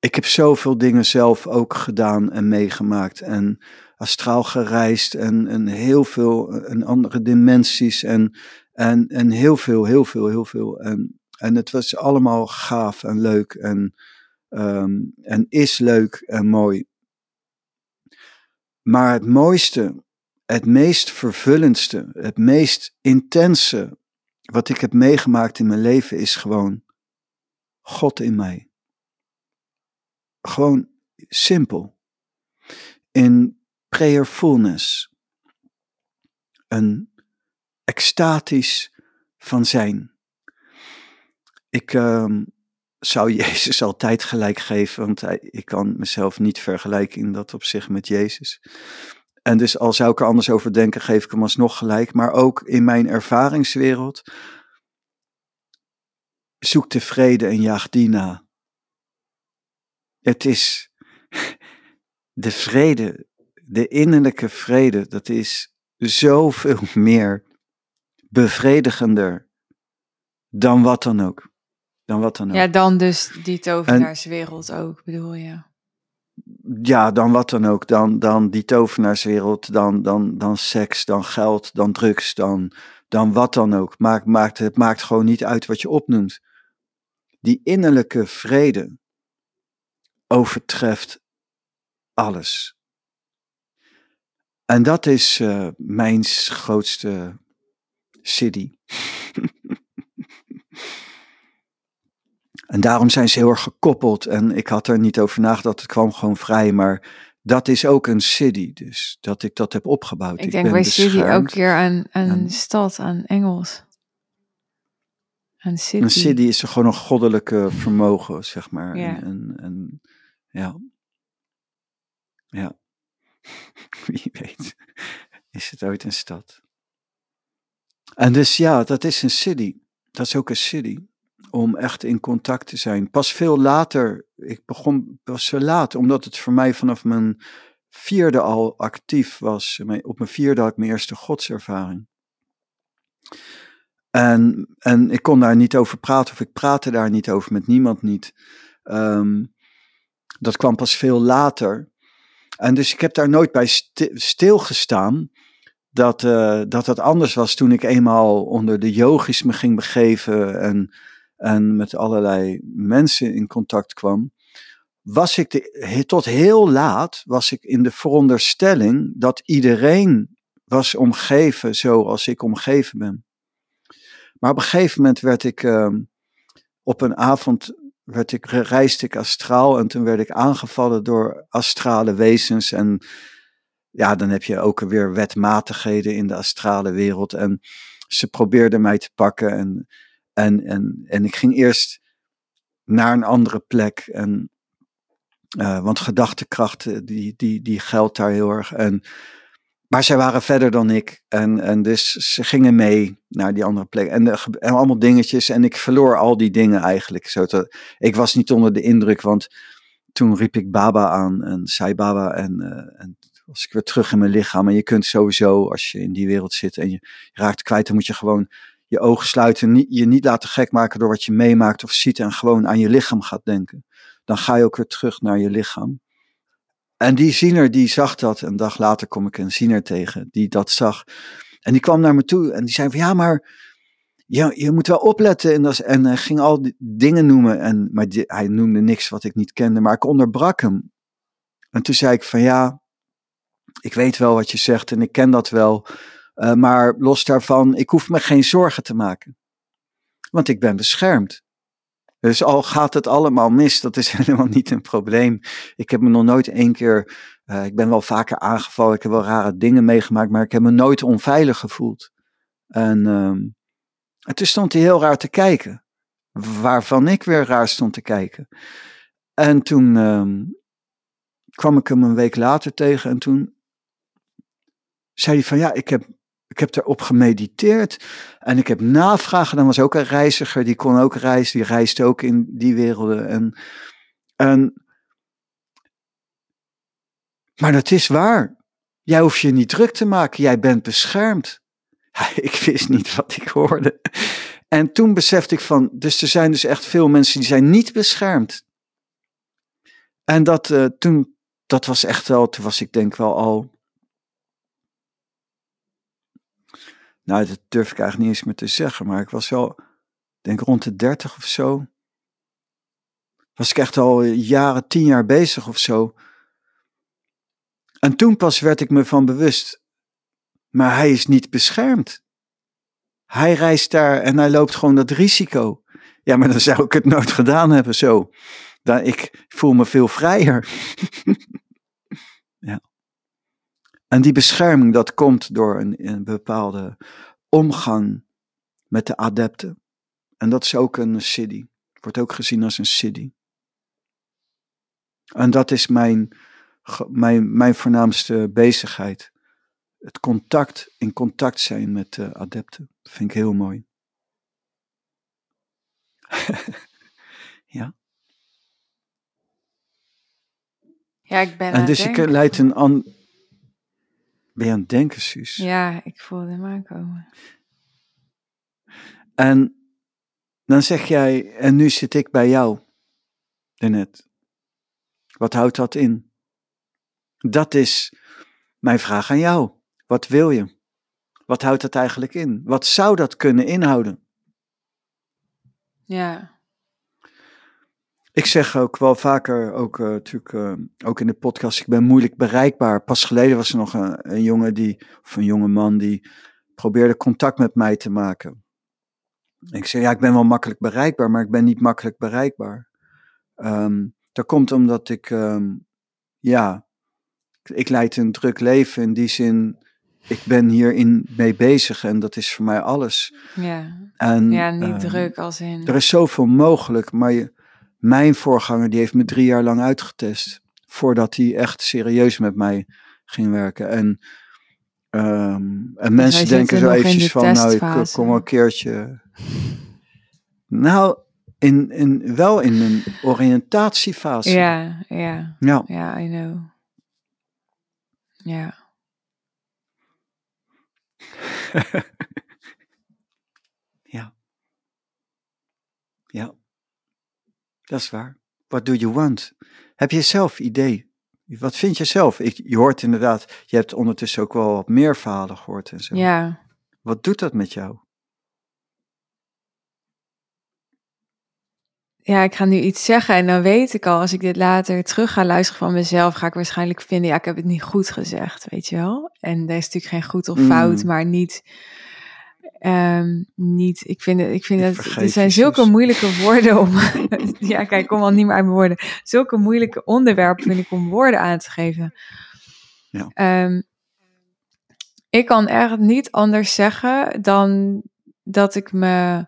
Ik heb zoveel dingen zelf ook gedaan en meegemaakt en astraal gereisd en, en heel veel en andere dimensies en, en, en heel veel, heel veel, heel veel. En, en het was allemaal gaaf en leuk en, ehm, en is leuk en mooi. Maar het mooiste, het meest vervullendste, het meest intense wat ik heb meegemaakt in mijn leven is gewoon God in mij. Gewoon simpel. In prayerfulness. Een extatisch van zijn. Ik ehm, zou Jezus altijd gelijk geven, want ik kan mezelf niet vergelijken in dat opzicht met Jezus. En dus al zou ik er anders over denken, geef ik hem alsnog gelijk. Maar ook in mijn ervaringswereld. Zoek de vrede en jaag die na. Het is de vrede, de innerlijke vrede, dat is zoveel meer bevredigender dan wat dan ook. Dan wat dan ook. Ja, dan dus die tovenaarswereld ook, bedoel je? ja, dan wat dan ook. Dan, dan die tovenaarswereld, dan, dan, dan seks, dan geld, dan drugs, dan, dan wat dan ook. Maakt, maakt, het maakt gewoon niet uit wat je opnoemt. Die innerlijke vrede overtreft alles. En dat is eh, mijn grootste city. En daarom zijn ze heel erg gekoppeld. En ik had er niet over nagedacht, het kwam gewoon vrij. Maar dat is ook een city, dus dat ik dat heb opgebouwd. Ik denk bij city ook weer aan, aan En- stad, aan Engels. Aan city. Een city is er gewoon een goddelijke vermogen, zeg maar. Ja. En, en ja. Ja. Wie weet is het ooit een stad. En dus ja, dat is een city. Dat is ook een city. Om echt in contact te zijn. Pas veel later, ik begon pas zo laat, omdat het voor mij vanaf mijn vierde al actief was. Op mijn vierde had ik mijn eerste godservaring. En, en ik kon daar niet over praten, of ik praatte daar niet over, met niemand niet. Ehm, dat kwam pas veel later. En dus ik heb daar nooit bij sti- stilgestaan dat, eh, dat het anders was toen ik eenmaal onder de yogis me ging begeven en, en met allerlei mensen in contact kwam. Was ik tot heel laat was ik in de veronderstelling dat iedereen was omgeven zoals ik omgeven ben. Maar op een gegeven moment werd ik ehm, op een avond werd ik, reisde ik astraal en toen werd ik aangevallen door astrale wezens. En ja, dan heb je ook weer wetmatigheden in de astrale wereld. En ze probeerden mij te pakken. En, en, en, en ik ging eerst naar een andere plek. En, eh, want gedachtekracht, eh, die, die, die geldt daar heel erg. En, maar zij waren verder dan ik. En, en dus ze gingen mee naar die andere plek. En, gebe- en allemaal dingetjes. En ik verloor al die dingen eigenlijk. Zo te, ik was niet onder de indruk, want toen riep ik Baba aan en zei Baba. En, eh, en was ik weer terug in mijn lichaam. En je kunt sowieso, als je in die wereld zit en je, raakt kwijt, dan moet je gewoon je ogen sluiten. Je niet laten gek maken door wat je meemaakt of ziet. En gewoon aan je lichaam gaat denken. Dan ga je ook weer terug naar je lichaam. En die ziener die zag dat. Een dag later kom ik een ziener tegen die dat zag. En die kwam naar me toe en die zei van ja, maar je moet wel opletten. En, dat, en hij ging al die dingen noemen. En, maar hij noemde niks wat ik niet kende. Maar ik onderbrak hem. En toen zei ik van ja, ik weet wel wat je zegt en ik ken dat wel. eh, maar los daarvan, ik hoef me geen zorgen te maken. Want ik ben beschermd. Dus al gaat het allemaal mis, dat is helemaal niet een probleem. Ik heb me nog nooit één keer, eh, ik ben wel vaker aangevallen, ik heb wel rare dingen meegemaakt, maar ik heb me nooit onveilig gevoeld. En, ehm, en toen stond hij heel raar te kijken. Waarvan ik weer raar stond te kijken. En toen ehm, kwam ik hem een week later tegen en toen zei hij van ja, ik heb, ik heb erop gemediteerd en ik heb navragen. Dan was ook een reiziger, die kon ook reizen, die reisde ook in die werelden. En, en, maar dat is waar. Jij hoeft je niet druk te maken, jij bent beschermd. ik wist niet wat ik hoorde. En toen besefte ik van, dus er zijn dus echt veel mensen die zijn niet beschermd. En dat, uh, toen, dat was echt wel, toen was ik denk wel al Nou, dat durf ik eigenlijk niet eens meer te zeggen, maar ik was wel, denk rond de 30 of zo. Was ik echt al jaren, tien jaar bezig of zo. En toen pas werd ik me van bewust, maar hij is niet beschermd. Hij reist daar en hij loopt gewoon dat risico. Ja, maar dan zou ik het nooit gedaan hebben zo. Dan, ik voel me veel vrijer. En die bescherming, dat komt door een, een bepaalde omgang met de adepten. En dat is ook een city. Wordt ook gezien als een city. En dat is mijn, mijn, mijn voornaamste bezigheid. Het contact, in contact zijn met de adepten. Dat vind ik heel mooi. ja. Ja, ik ben En dus ik leid een, an, ben je aan het denken, Suus? Ja, ik voelde hem aankomen. En dan zeg jij, en nu zit ik bij jou, net. Wat houdt dat in? Dat is mijn vraag aan jou. Wat wil je? Wat houdt dat eigenlijk in? Wat zou dat kunnen inhouden? Ja. Ik zeg ook wel vaker, ook, uh, natuurlijk, uh, ook in de podcast, ik ben moeilijk bereikbaar. Pas geleden was er nog een, een, jongen die, of een jonge man die probeerde contact met mij te maken. Ik zei, ja, ik ben wel makkelijk bereikbaar, maar ik ben niet makkelijk bereikbaar. Um, dat komt omdat ik, um, ja, ik leid een druk leven in die zin, ik ben hierin mee bezig en dat is voor mij alles. Ja, en, ja niet um, druk als in... Er is zoveel mogelijk, maar je mijn voorganger die heeft me drie jaar lang uitgetest. Voordat hij echt serieus met mij ging werken. En, um, en dus mensen denken zo eventjes van, nou ik kom wel een keertje. Nou, in, in, wel in een oriëntatiefase. Ja, ja. Ja, ja I know. Ja. Ja. Dat is waar. What do you want? Heb je zelf idee? Wat vind je zelf? Ik, je hoort inderdaad, je hebt ondertussen ook wel wat meer verhalen gehoord en zo. Ja. Wat doet dat met jou? Ja, ik ga nu iets zeggen en dan weet ik al, als ik dit later terug ga luisteren van mezelf, ga ik waarschijnlijk vinden, ja, ik heb het niet goed gezegd, weet je wel. En er is natuurlijk geen goed of fout, mm. maar niet Um, niet, ik vind, ik vind dat er zijn zulke moeilijke woorden om. ja, kijk, ik kom al niet meer uit mijn woorden. Zulke moeilijke onderwerpen vind ik om woorden aan te geven. Ja. Um, ik kan echt niet anders zeggen dan dat ik me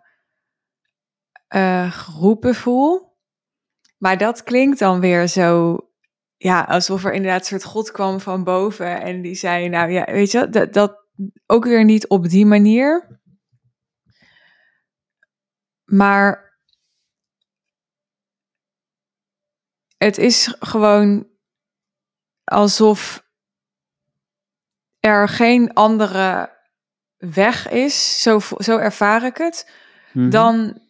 uh, geroepen voel. Maar dat klinkt dan weer zo, ja, alsof er inderdaad een soort God kwam van boven en die zei, nou ja, weet je, dat, dat ook weer niet op die manier. Maar het is gewoon alsof er geen andere weg is, zo, zo ervaar ik het, mm -hmm. dan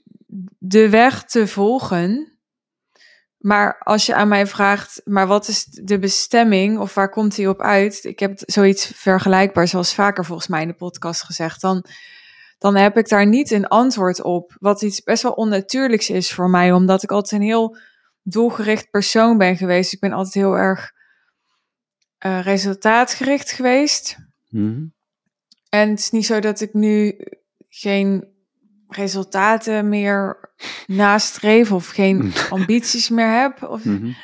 de weg te volgen. Maar als je aan mij vraagt, maar wat is de bestemming of waar komt hij op uit? Ik heb zoiets vergelijkbaars, zoals vaker volgens mij in de podcast gezegd. Dan dan heb ik daar niet een antwoord op. Wat iets best wel onnatuurlijks is voor mij, omdat ik altijd een heel doelgericht persoon ben geweest. Ik ben altijd heel erg uh, resultaatgericht geweest. Mm. En het is niet zo dat ik nu geen resultaten meer nastreef of geen ambities meer heb. Of... Mm -hmm.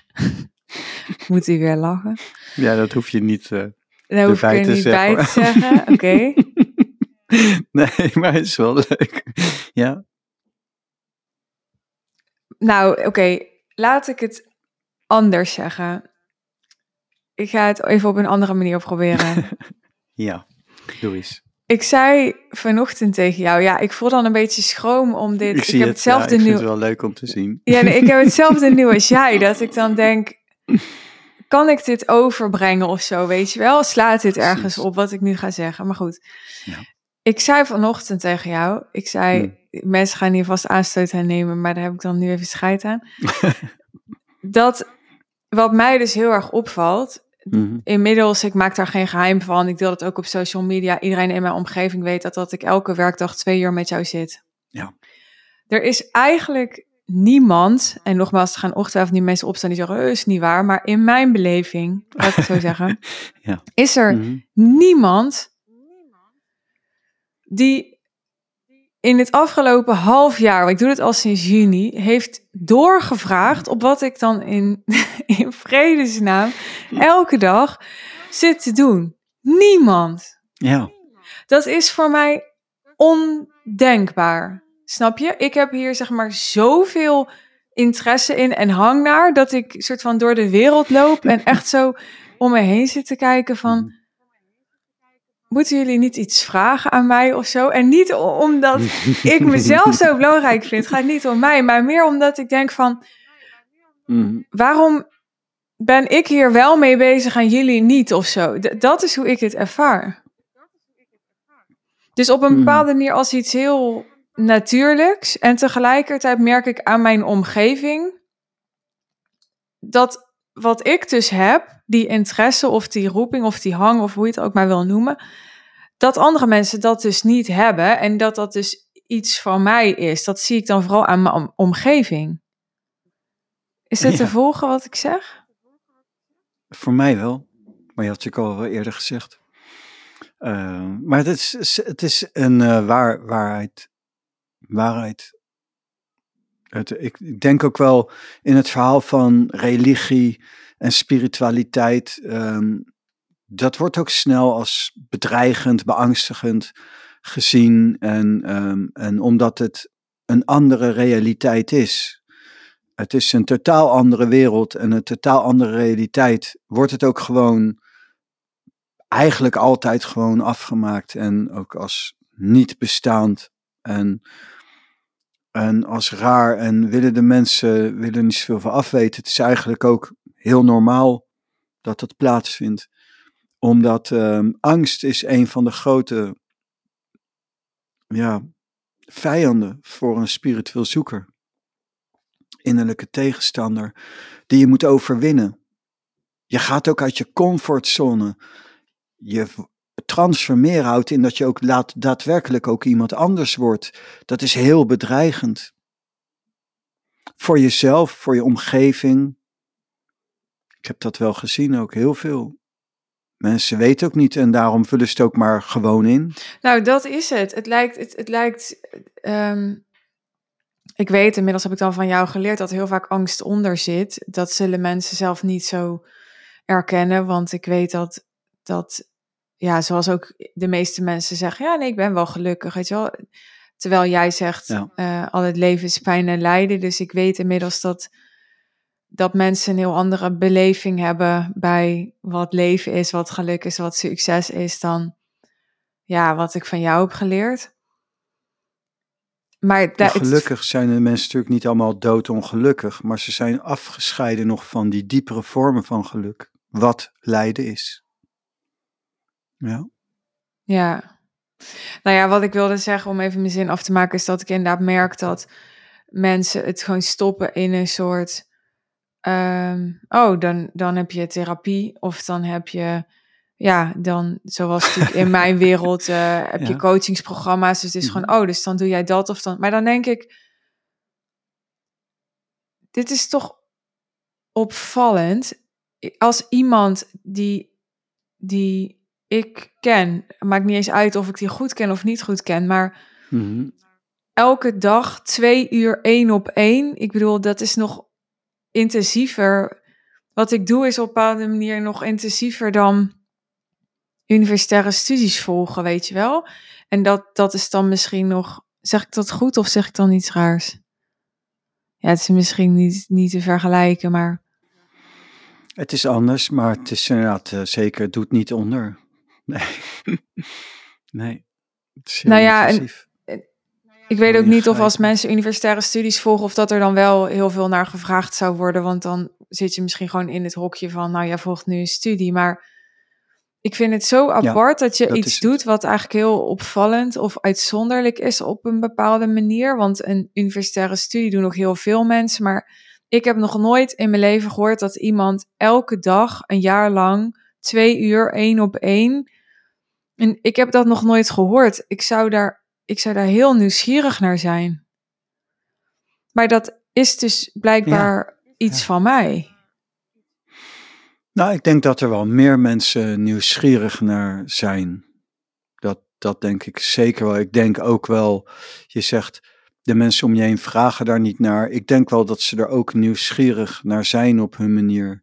Moet hij weer lachen? Ja, dat hoef je niet uh, Daar hoef ik er niet zeggen. bij te zeggen. Oké. Okay. nee, maar het is wel leuk. Ja. Nou, oké, laat ik het anders zeggen. Ik ga het even op een andere manier proberen. ja, doe eens. Ik zei vanochtend tegen jou, ja, ik voel dan een beetje schroom om dit. Ik, zie heb het, hetzelfde ja, ik nieuw. vind het wel leuk om te zien. Ja, nee, ik heb hetzelfde nieuw als jij. Dat ik dan denk, kan ik dit overbrengen of zo, weet je wel? Slaat dit ergens op wat ik nu ga zeggen? Maar goed. Ja. Ik zei vanochtend tegen jou, ik zei, Hmm. mensen gaan hier vast aanstoot aan nemen, maar daar heb ik dan nu even scheid aan. dat wat mij dus heel erg opvalt, Mhm. inmiddels, ik maak daar geen geheim van. Ik deel het ook op social media. Iedereen in mijn omgeving weet dat, dat ik elke werkdag twee uur met jou zit. Ja. Er is eigenlijk niemand, en nogmaals, er gaan ongetwijfeld niet mensen opstaan die zeggen, "Eh, is niet waar. Maar in mijn beleving, laat ik het zo zeggen, Ja. is er Mhm. niemand die in het afgelopen half jaar, want ik doe het al sinds juni, heeft doorgevraagd op wat ik dan in, in vredesnaam elke dag zit te doen. Niemand. Ja. Dat is voor mij ondenkbaar. Snap je? Ik heb hier zeg maar zoveel interesse in en hang naar dat ik soort van door de wereld loop en echt zo om me heen zit te kijken van moeten jullie niet iets vragen aan mij of zo? En niet omdat ik mezelf zo belangrijk vind. Het gaat niet om mij, maar meer omdat ik denk van Mhm. waarom ben ik hier wel mee bezig en jullie niet of zo? D- dat is hoe ik het ervaar. Dus op een Hmm. bepaalde manier als iets heel natuurlijks. En tegelijkertijd merk ik aan mijn omgeving dat wat ik dus heb, die interesse of die roeping of die hang of hoe je het ook maar wil noemen, dat andere mensen dat dus niet hebben en dat dat dus iets van mij is. Dat zie ik dan vooral aan mijn om- omgeving. Is het te volgen wat ik zeg? Voor mij wel. Maar je had het natuurlijk al wel eerder gezegd. Eh, maar het is, het is een eh, waar, waarheid. Waarheid. Ik denk ook wel in het verhaal van religie en spiritualiteit. ehm, dat wordt ook snel als bedreigend, beangstigend gezien. En, ehm, en omdat het een andere realiteit is. Het is een totaal andere wereld en een totaal andere realiteit. Wordt het ook gewoon eigenlijk altijd gewoon afgemaakt en ook als niet bestaand en, en als raar en willen de mensen willen niet zoveel van afweten. Het is eigenlijk ook heel normaal dat dat plaatsvindt. Omdat ehm, angst is een van de grote ja, vijanden voor een spiritueel zoeker. Innerlijke tegenstander die je moet overwinnen. Je gaat ook uit je comfortzone. Je transformeren houdt in dat je ook laat, daadwerkelijk ook iemand anders wordt. Dat is heel bedreigend. Voor jezelf, voor je omgeving. Ik heb dat wel gezien ook, heel veel. Mensen weten ook niet en daarom vullen ze het ook maar gewoon in. Nou, dat is het. Het lijkt, het, het lijkt. ehm, ik weet, inmiddels heb ik dan van jou geleerd dat heel vaak angst onder zit. Dat zullen mensen zelf niet zo erkennen, want ik weet dat dat, ja, zoals ook de meeste mensen zeggen, ja, nee, ik ben wel gelukkig, weet je wel. Terwijl jij zegt, Ja. eh, al het leven is pijn en lijden. Dus ik weet inmiddels dat, dat mensen een heel andere beleving hebben bij wat leven is, wat geluk is, wat succes is dan ja, wat ik van jou heb geleerd. Maar Ja, da- het- gelukkig zijn de mensen natuurlijk niet allemaal doodongelukkig, maar ze zijn afgescheiden nog van die diepere vormen van geluk, wat lijden is. Ja, Ja. Nou ja, wat ik wilde zeggen om even mijn zin af te maken, is dat ik inderdaad merk dat mensen het gewoon stoppen in een soort. ehm, oh, dan, dan heb je therapie. Of dan heb je. Ja, dan, zoals natuurlijk in mijn wereld, eh, heb je coachingsprogramma's. Dus het is Mhm. gewoon, oh, dus dan doe jij dat of dan. Maar dan denk ik. Dit is toch opvallend. Als iemand die, die ik ken, maakt niet eens uit of ik die goed ken of niet goed ken, maar Mhm. elke dag twee uur één op één. Ik bedoel, dat is nog intensiever. Wat ik doe is op een bepaalde manier nog intensiever dan universitaire studies volgen, weet je wel. En dat, dat is dan misschien nog, zeg ik dat goed of zeg ik dan iets raars? Ja, het is misschien niet, niet te vergelijken, maar... Het is anders, maar het is inderdaad uh, zeker, het doet niet onder. Nee. nee. Het is nou ja, en, ik weet ook niet of als mensen universitaire studies volgen, of dat er dan wel heel veel naar gevraagd zou worden. Want dan zit je misschien gewoon in het hokje van, nou jij volgt nu een studie. Maar ik vind het zo apart dat je iets doet wat eigenlijk heel opvallend of uitzonderlijk is op een bepaalde manier. Want een universitaire studie doen nog heel veel mensen. Maar ik heb nog nooit in mijn leven gehoord dat iemand elke dag een jaar lang twee uur één op één. En ik heb dat nog nooit gehoord. Ik zou daar ik zou daar heel nieuwsgierig naar zijn. Maar dat is dus blijkbaar iets van mij. Nou, ik denk dat er wel meer mensen nieuwsgierig naar zijn. Dat, dat denk ik zeker wel. Ik denk ook wel, je zegt, de mensen om je heen vragen daar niet naar. Ik denk wel dat ze er ook nieuwsgierig naar zijn op hun manier.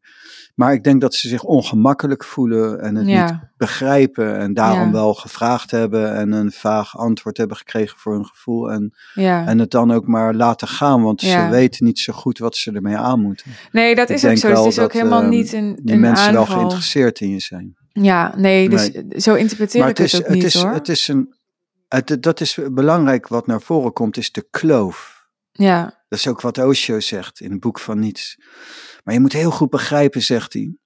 Maar ik denk dat ze zich ongemakkelijk voelen en het niet begrijpen. En daarom wel gevraagd hebben en een vaag antwoord hebben gekregen voor hun gevoel. En, ja. en het dan ook maar laten gaan, want ze weten niet zo goed wat ze ermee aan moeten. Nee, dat is ook zo. Dus het is ook helemaal uh, niet een, die mensen wel geïnteresseerd in je zijn. Ja, nee, dus zo interpreteer maar ik het, is, het ook niet is, hoor. Het is een, het, dat is belangrijk wat naar voren komt, is de kloof. Ja. Dat is ook wat Osho zegt in het boek van Niets. Maar je moet heel goed begrijpen, zegt hij.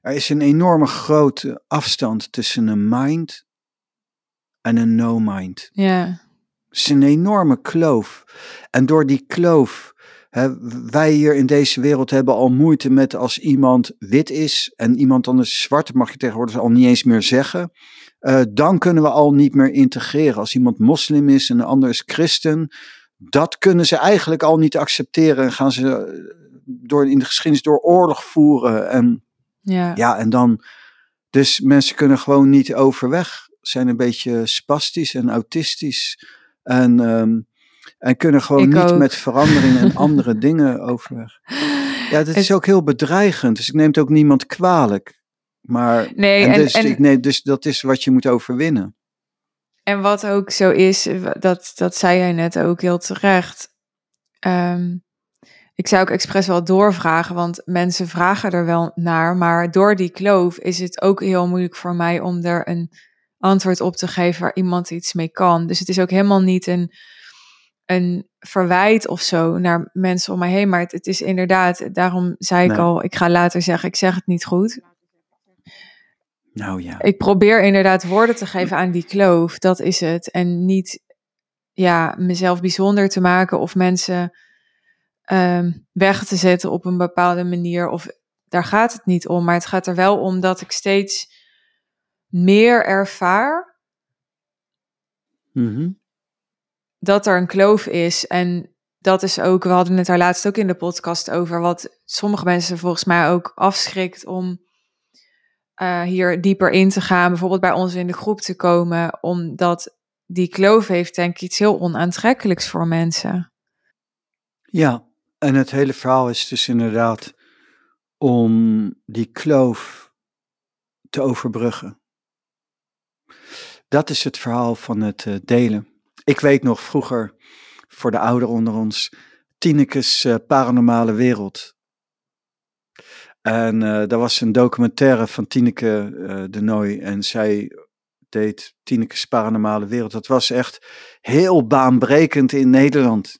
Er is een enorme grote afstand tussen een mind en een no-mind. Ja. Het is een enorme kloof. En door die kloof, hè, wij hier in deze wereld hebben al moeite met als iemand wit is en iemand anders zwart, mag je tegenwoordig al niet eens meer zeggen. Uh, dan kunnen we al niet meer integreren. Als iemand moslim is en een ander is christen, dat kunnen ze eigenlijk al niet accepteren. En gaan ze door, in de geschiedenis door oorlog voeren. En, ja. ja, en dan. Dus mensen kunnen gewoon niet overweg. Zijn een beetje spastisch en autistisch. En, ehm, en kunnen gewoon niet met verandering en andere dingen overweg. Ja, dat is ook heel bedreigend. Dus ik neem het ook niemand kwalijk. Maar nee, en, dus, en, ik neem, dus dat is wat je moet overwinnen. En wat ook zo is, dat, dat zei jij net ook heel terecht. Um, ik zou ook expres wel doorvragen, want mensen vragen er wel naar. Maar door die kloof is het ook heel moeilijk voor mij om er een antwoord op te geven waar iemand iets mee kan. Dus het is ook helemaal niet een, een verwijt of zo naar mensen om mij heen. Maar het, is inderdaad, daarom zei ik al, ik ga later zeggen, ik zeg het niet goed. Nou ja. Ik probeer inderdaad woorden te geven aan die kloof, dat is het. En niet ja, mezelf bijzonder te maken of mensen Ehm, weg te zetten op een bepaalde manier. Of daar gaat het niet om. Maar het gaat er wel om dat ik steeds meer ervaar. Mhm. Dat er een kloof is. En dat is ook, we hadden het daar laatst ook in de podcast over. Wat sommige mensen volgens mij ook afschrikt om uh, hier dieper in te gaan. Bijvoorbeeld bij ons in de groep te komen. Omdat die kloof heeft denk ik iets heel onaantrekkelijks voor mensen. Ja, en het hele verhaal is dus inderdaad om die kloof te overbruggen. Dat is het verhaal van het eh, delen. Ik weet nog vroeger, voor de ouderen onder ons, Tineke's uh, paranormale wereld. En uh, daar was een documentaire van Tineke uh, de Nooi en zij deed Tineke's paranormale wereld. Dat was echt heel baanbrekend in Nederland.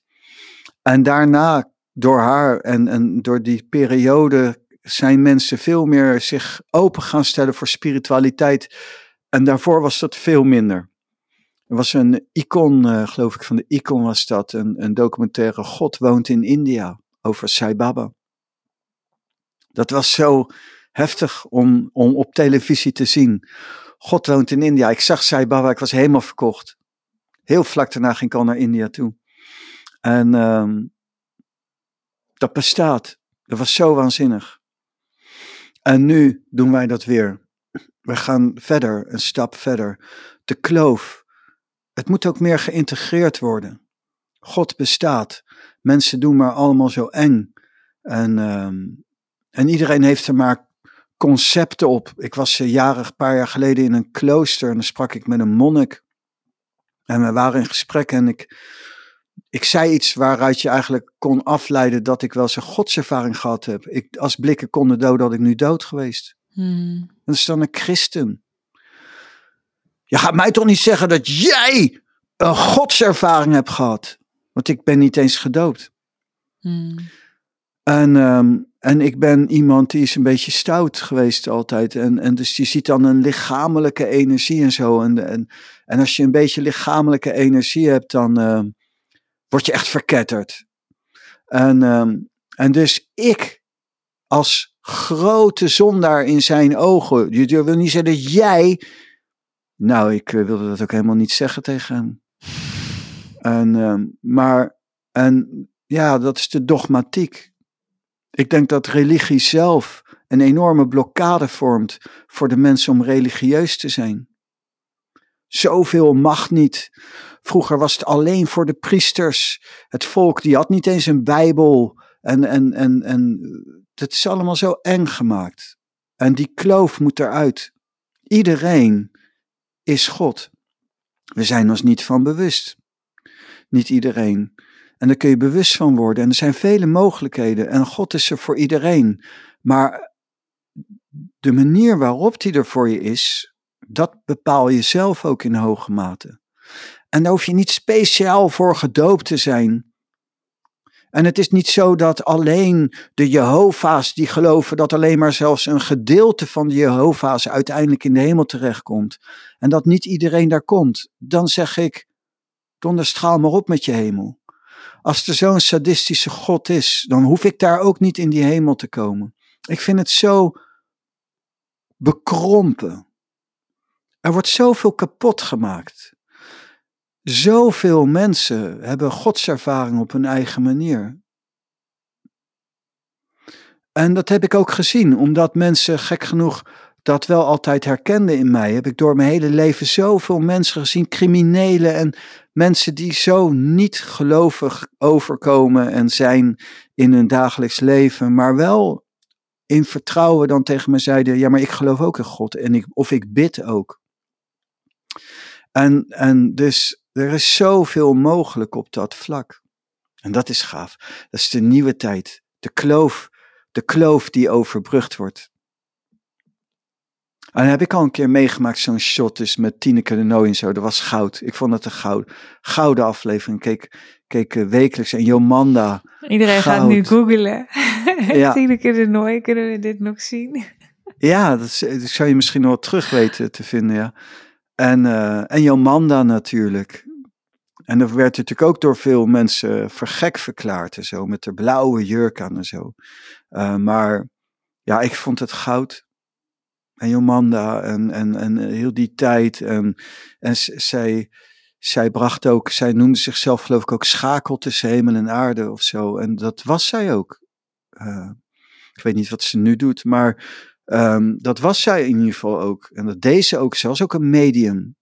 En daarna door haar en, en door die periode zijn mensen veel meer zich open gaan stellen voor spiritualiteit. En daarvoor was dat veel minder. Er was een icon, uh, geloof ik, van de icon was dat, een, een documentaire God woont in India over Sai Baba. Dat was zo heftig om, om op televisie te zien. God woont in India. Ik zag Sai Baba, ik was helemaal verkocht. Heel vlak daarna ging ik al naar India toe. En ehm, dat bestaat. Dat was zo waanzinnig. En nu doen wij dat weer. We gaan verder, een stap verder. De kloof. Het moet ook meer geïntegreerd worden. God bestaat. Mensen doen maar allemaal zo eng. En, ehm, en iedereen heeft er maar concepten op. Ik was uh, jaren, een paar jaar geleden in een klooster en dan sprak ik met een monnik. En we waren in gesprek en ik, ik zei iets waaruit je eigenlijk kon afleiden dat ik wel eens een godservaring gehad heb. Ik, als blikken konden doden, had ik nu dood geweest. Hmm. Dat is dan een christen. Je gaat mij toch niet zeggen dat jij een godservaring hebt gehad? Want ik ben niet eens gedoopt. Hmm. En, ehm, en ik ben iemand die is een beetje stout geweest altijd. En, en dus je ziet dan een lichamelijke energie en zo. En, en, en als je een beetje lichamelijke energie hebt, dan ehm, word je echt verketterd. En, ehm, en dus ik, als grote zondaar in zijn ogen, je wil niet zeggen dat jij. Nou, ik eh, wilde dat ook helemaal niet zeggen tegen hem. En, ehm, maar, en ja, dat is de dogmatiek. Ik denk dat religie zelf een enorme blokkade vormt voor de mensen om religieus te zijn. Zoveel mag niet. Vroeger was het alleen voor de priesters. Het volk die had niet eens een Bijbel. En, en, en, en het is allemaal zo eng gemaakt. En die kloof moet eruit. Iedereen is God. We zijn ons niet van bewust. Niet iedereen. En daar kun je bewust van worden. En er zijn vele mogelijkheden. En God is er voor iedereen. Maar de manier waarop hij er voor je is, dat bepaal je zelf ook in hoge mate. En daar hoef je niet speciaal voor gedoopt te zijn. En het is niet zo dat alleen de Jehovah's die geloven dat alleen maar zelfs een gedeelte van de Jehovah's uiteindelijk in de hemel terechtkomt. En dat niet iedereen daar komt. Dan zeg ik, donderstraal maar op met je hemel. Als er zo'n sadistische God is, dan hoef ik daar ook niet in die hemel te komen. Ik vind het zo bekrompen. Er wordt zoveel kapot gemaakt. Zoveel mensen hebben godservaring op hun eigen manier. En dat heb ik ook gezien, omdat mensen gek genoeg dat wel altijd herkenden in mij. Heb ik door mijn hele leven zoveel mensen gezien, criminelen en mensen die zo niet gelovig overkomen en zijn in hun dagelijks leven, maar wel in vertrouwen dan tegen me zeiden: Ja, maar ik geloof ook in God en ik, of ik bid ook. En, en dus er is zoveel mogelijk op dat vlak. En dat is gaaf. Dat is de nieuwe tijd. De kloof, de kloof die overbrugd wordt. En heb ik al een keer meegemaakt, zo'n shot dus met Tineke de Nooi en zo. Dat was goud. Ik vond het een goud, gouden aflevering. Keek, keek uh, wekelijks. En Jomanda. Iedereen goud. gaat nu googlen. Ja. Tineke de Nooi, kunnen we dit nog zien? Ja, dat, zou je misschien nog wel terug weten te vinden, ja. En, eh, en Jomanda natuurlijk. En dat werd natuurlijk ook door veel mensen voor gek verklaard en zo. Met de blauwe jurk aan en zo. Eh, maar ja, ik vond het goud. En Jomanda en, en, en heel die tijd. En, en zij, zij bracht ook, zij noemde zichzelf geloof ik ook schakel tussen hemel en aarde of zo. En dat was zij ook. Eh, ik weet niet wat ze nu doet, maar ehm, dat was zij in ieder geval ook. En dat deed ze ook. Ze was ook een medium.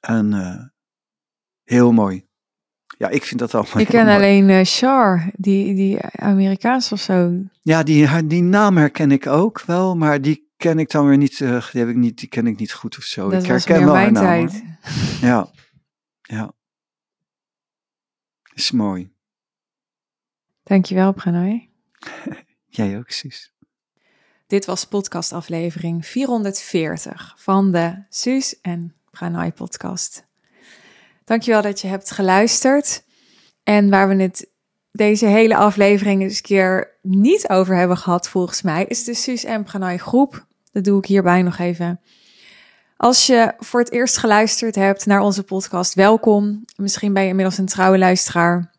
En eh, heel mooi. Ja, ik vind dat allemaal Ik ken alleen eh Char, die, die Amerikaans of zo. Ja, die, haar- die naam herken ik ook wel, maar die ken ik dan weer niet. eh, die, heb ik niet die ken ik niet goed of zo. dat ik was herken meer wel mijn naam, tijd. Ja, ja. Is mooi. Dankjewel, Pranay. Jij ook, Suus. Dit was podcastaflevering 440 van de Suus en Pranay podcast. Dankjewel dat je hebt geluisterd. En waar we het deze hele aflevering eens een keer niet over hebben gehad, volgens mij, is de Suus en groep. Dat doe ik hierbij nog even. Als je voor het eerst geluisterd hebt naar onze podcast, welkom. Misschien ben je inmiddels een trouwe luisteraar.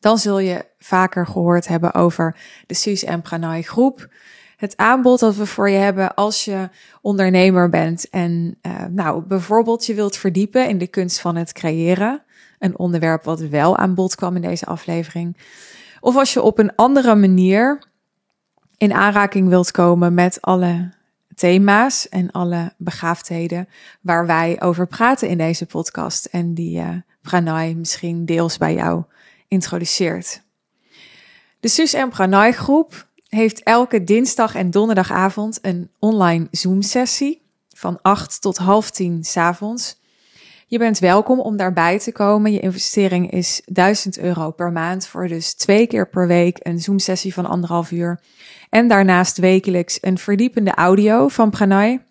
Dan zul je vaker gehoord hebben over de Suus en groep het aanbod dat we voor je hebben als je ondernemer bent en uh, nou bijvoorbeeld je wilt verdiepen in de kunst van het creëren, een onderwerp wat wel aan bod kwam in deze aflevering, of als je op een andere manier in aanraking wilt komen met alle thema's en alle begaafdheden waar wij over praten in deze podcast en die uh, misschien deels bij jou introduceert. De Sus en Pranay groep heeft elke dinsdag en donderdagavond een online Zoom-sessie van 8 tot half 10 s'avonds. Je bent welkom om daarbij te komen. Je investering is 1000 euro per maand voor dus twee keer per week een Zoom-sessie van anderhalf uur. En daarnaast wekelijks een verdiepende audio van Pranay,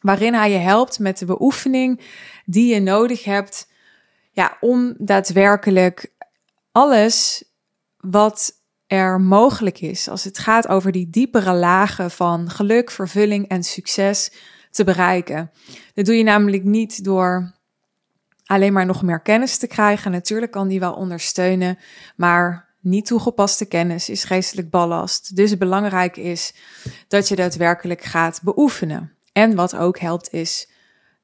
waarin hij je helpt met de beoefening die je nodig hebt ja, om daadwerkelijk alles wat er mogelijk is als het gaat over die diepere lagen van geluk, vervulling en succes te bereiken. Dat doe je namelijk niet door alleen maar nog meer kennis te krijgen. Natuurlijk kan die wel ondersteunen, maar niet toegepaste kennis is geestelijk ballast. Dus belangrijk is dat je daadwerkelijk gaat beoefenen. En wat ook helpt is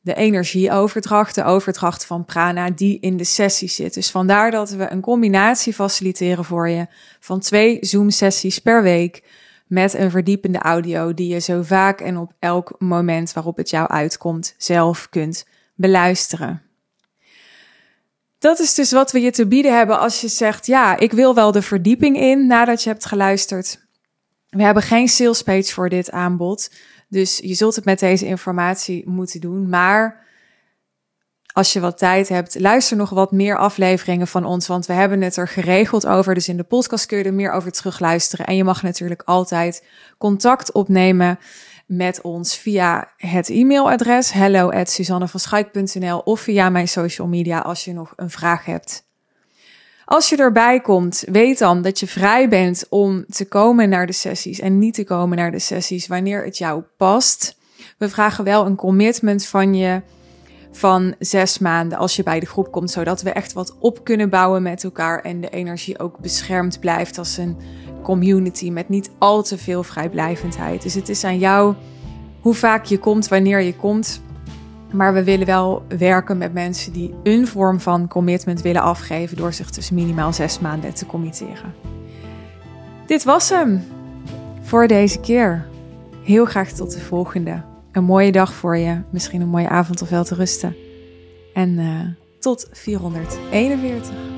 de energieoverdracht, de overdracht van prana die in de sessie zit. Dus vandaar dat we een combinatie faciliteren voor je van twee Zoom-sessies per week met een verdiepende audio die je zo vaak en op elk moment waarop het jou uitkomt zelf kunt beluisteren. Dat is dus wat we je te bieden hebben als je zegt: Ja, ik wil wel de verdieping in nadat je hebt geluisterd. We hebben geen sales page voor dit aanbod. Dus je zult het met deze informatie moeten doen. Maar als je wat tijd hebt, luister nog wat meer afleveringen van ons. Want we hebben het er geregeld over. Dus in de podcast kun je er meer over terugluisteren. En je mag natuurlijk altijd contact opnemen met ons via het e-mailadres hello of via mijn social media als je nog een vraag hebt. Als je erbij komt, weet dan dat je vrij bent om te komen naar de sessies en niet te komen naar de sessies wanneer het jou past. We vragen wel een commitment van je van zes maanden als je bij de groep komt, zodat we echt wat op kunnen bouwen met elkaar en de energie ook beschermd blijft als een community met niet al te veel vrijblijvendheid. Dus het is aan jou hoe vaak je komt, wanneer je komt. Maar we willen wel werken met mensen die een vorm van commitment willen afgeven door zich dus minimaal zes maanden te committeren. Dit was hem voor deze keer. Heel graag tot de volgende. Een mooie dag voor je, misschien een mooie avond of wel te rusten. En uh, tot 441.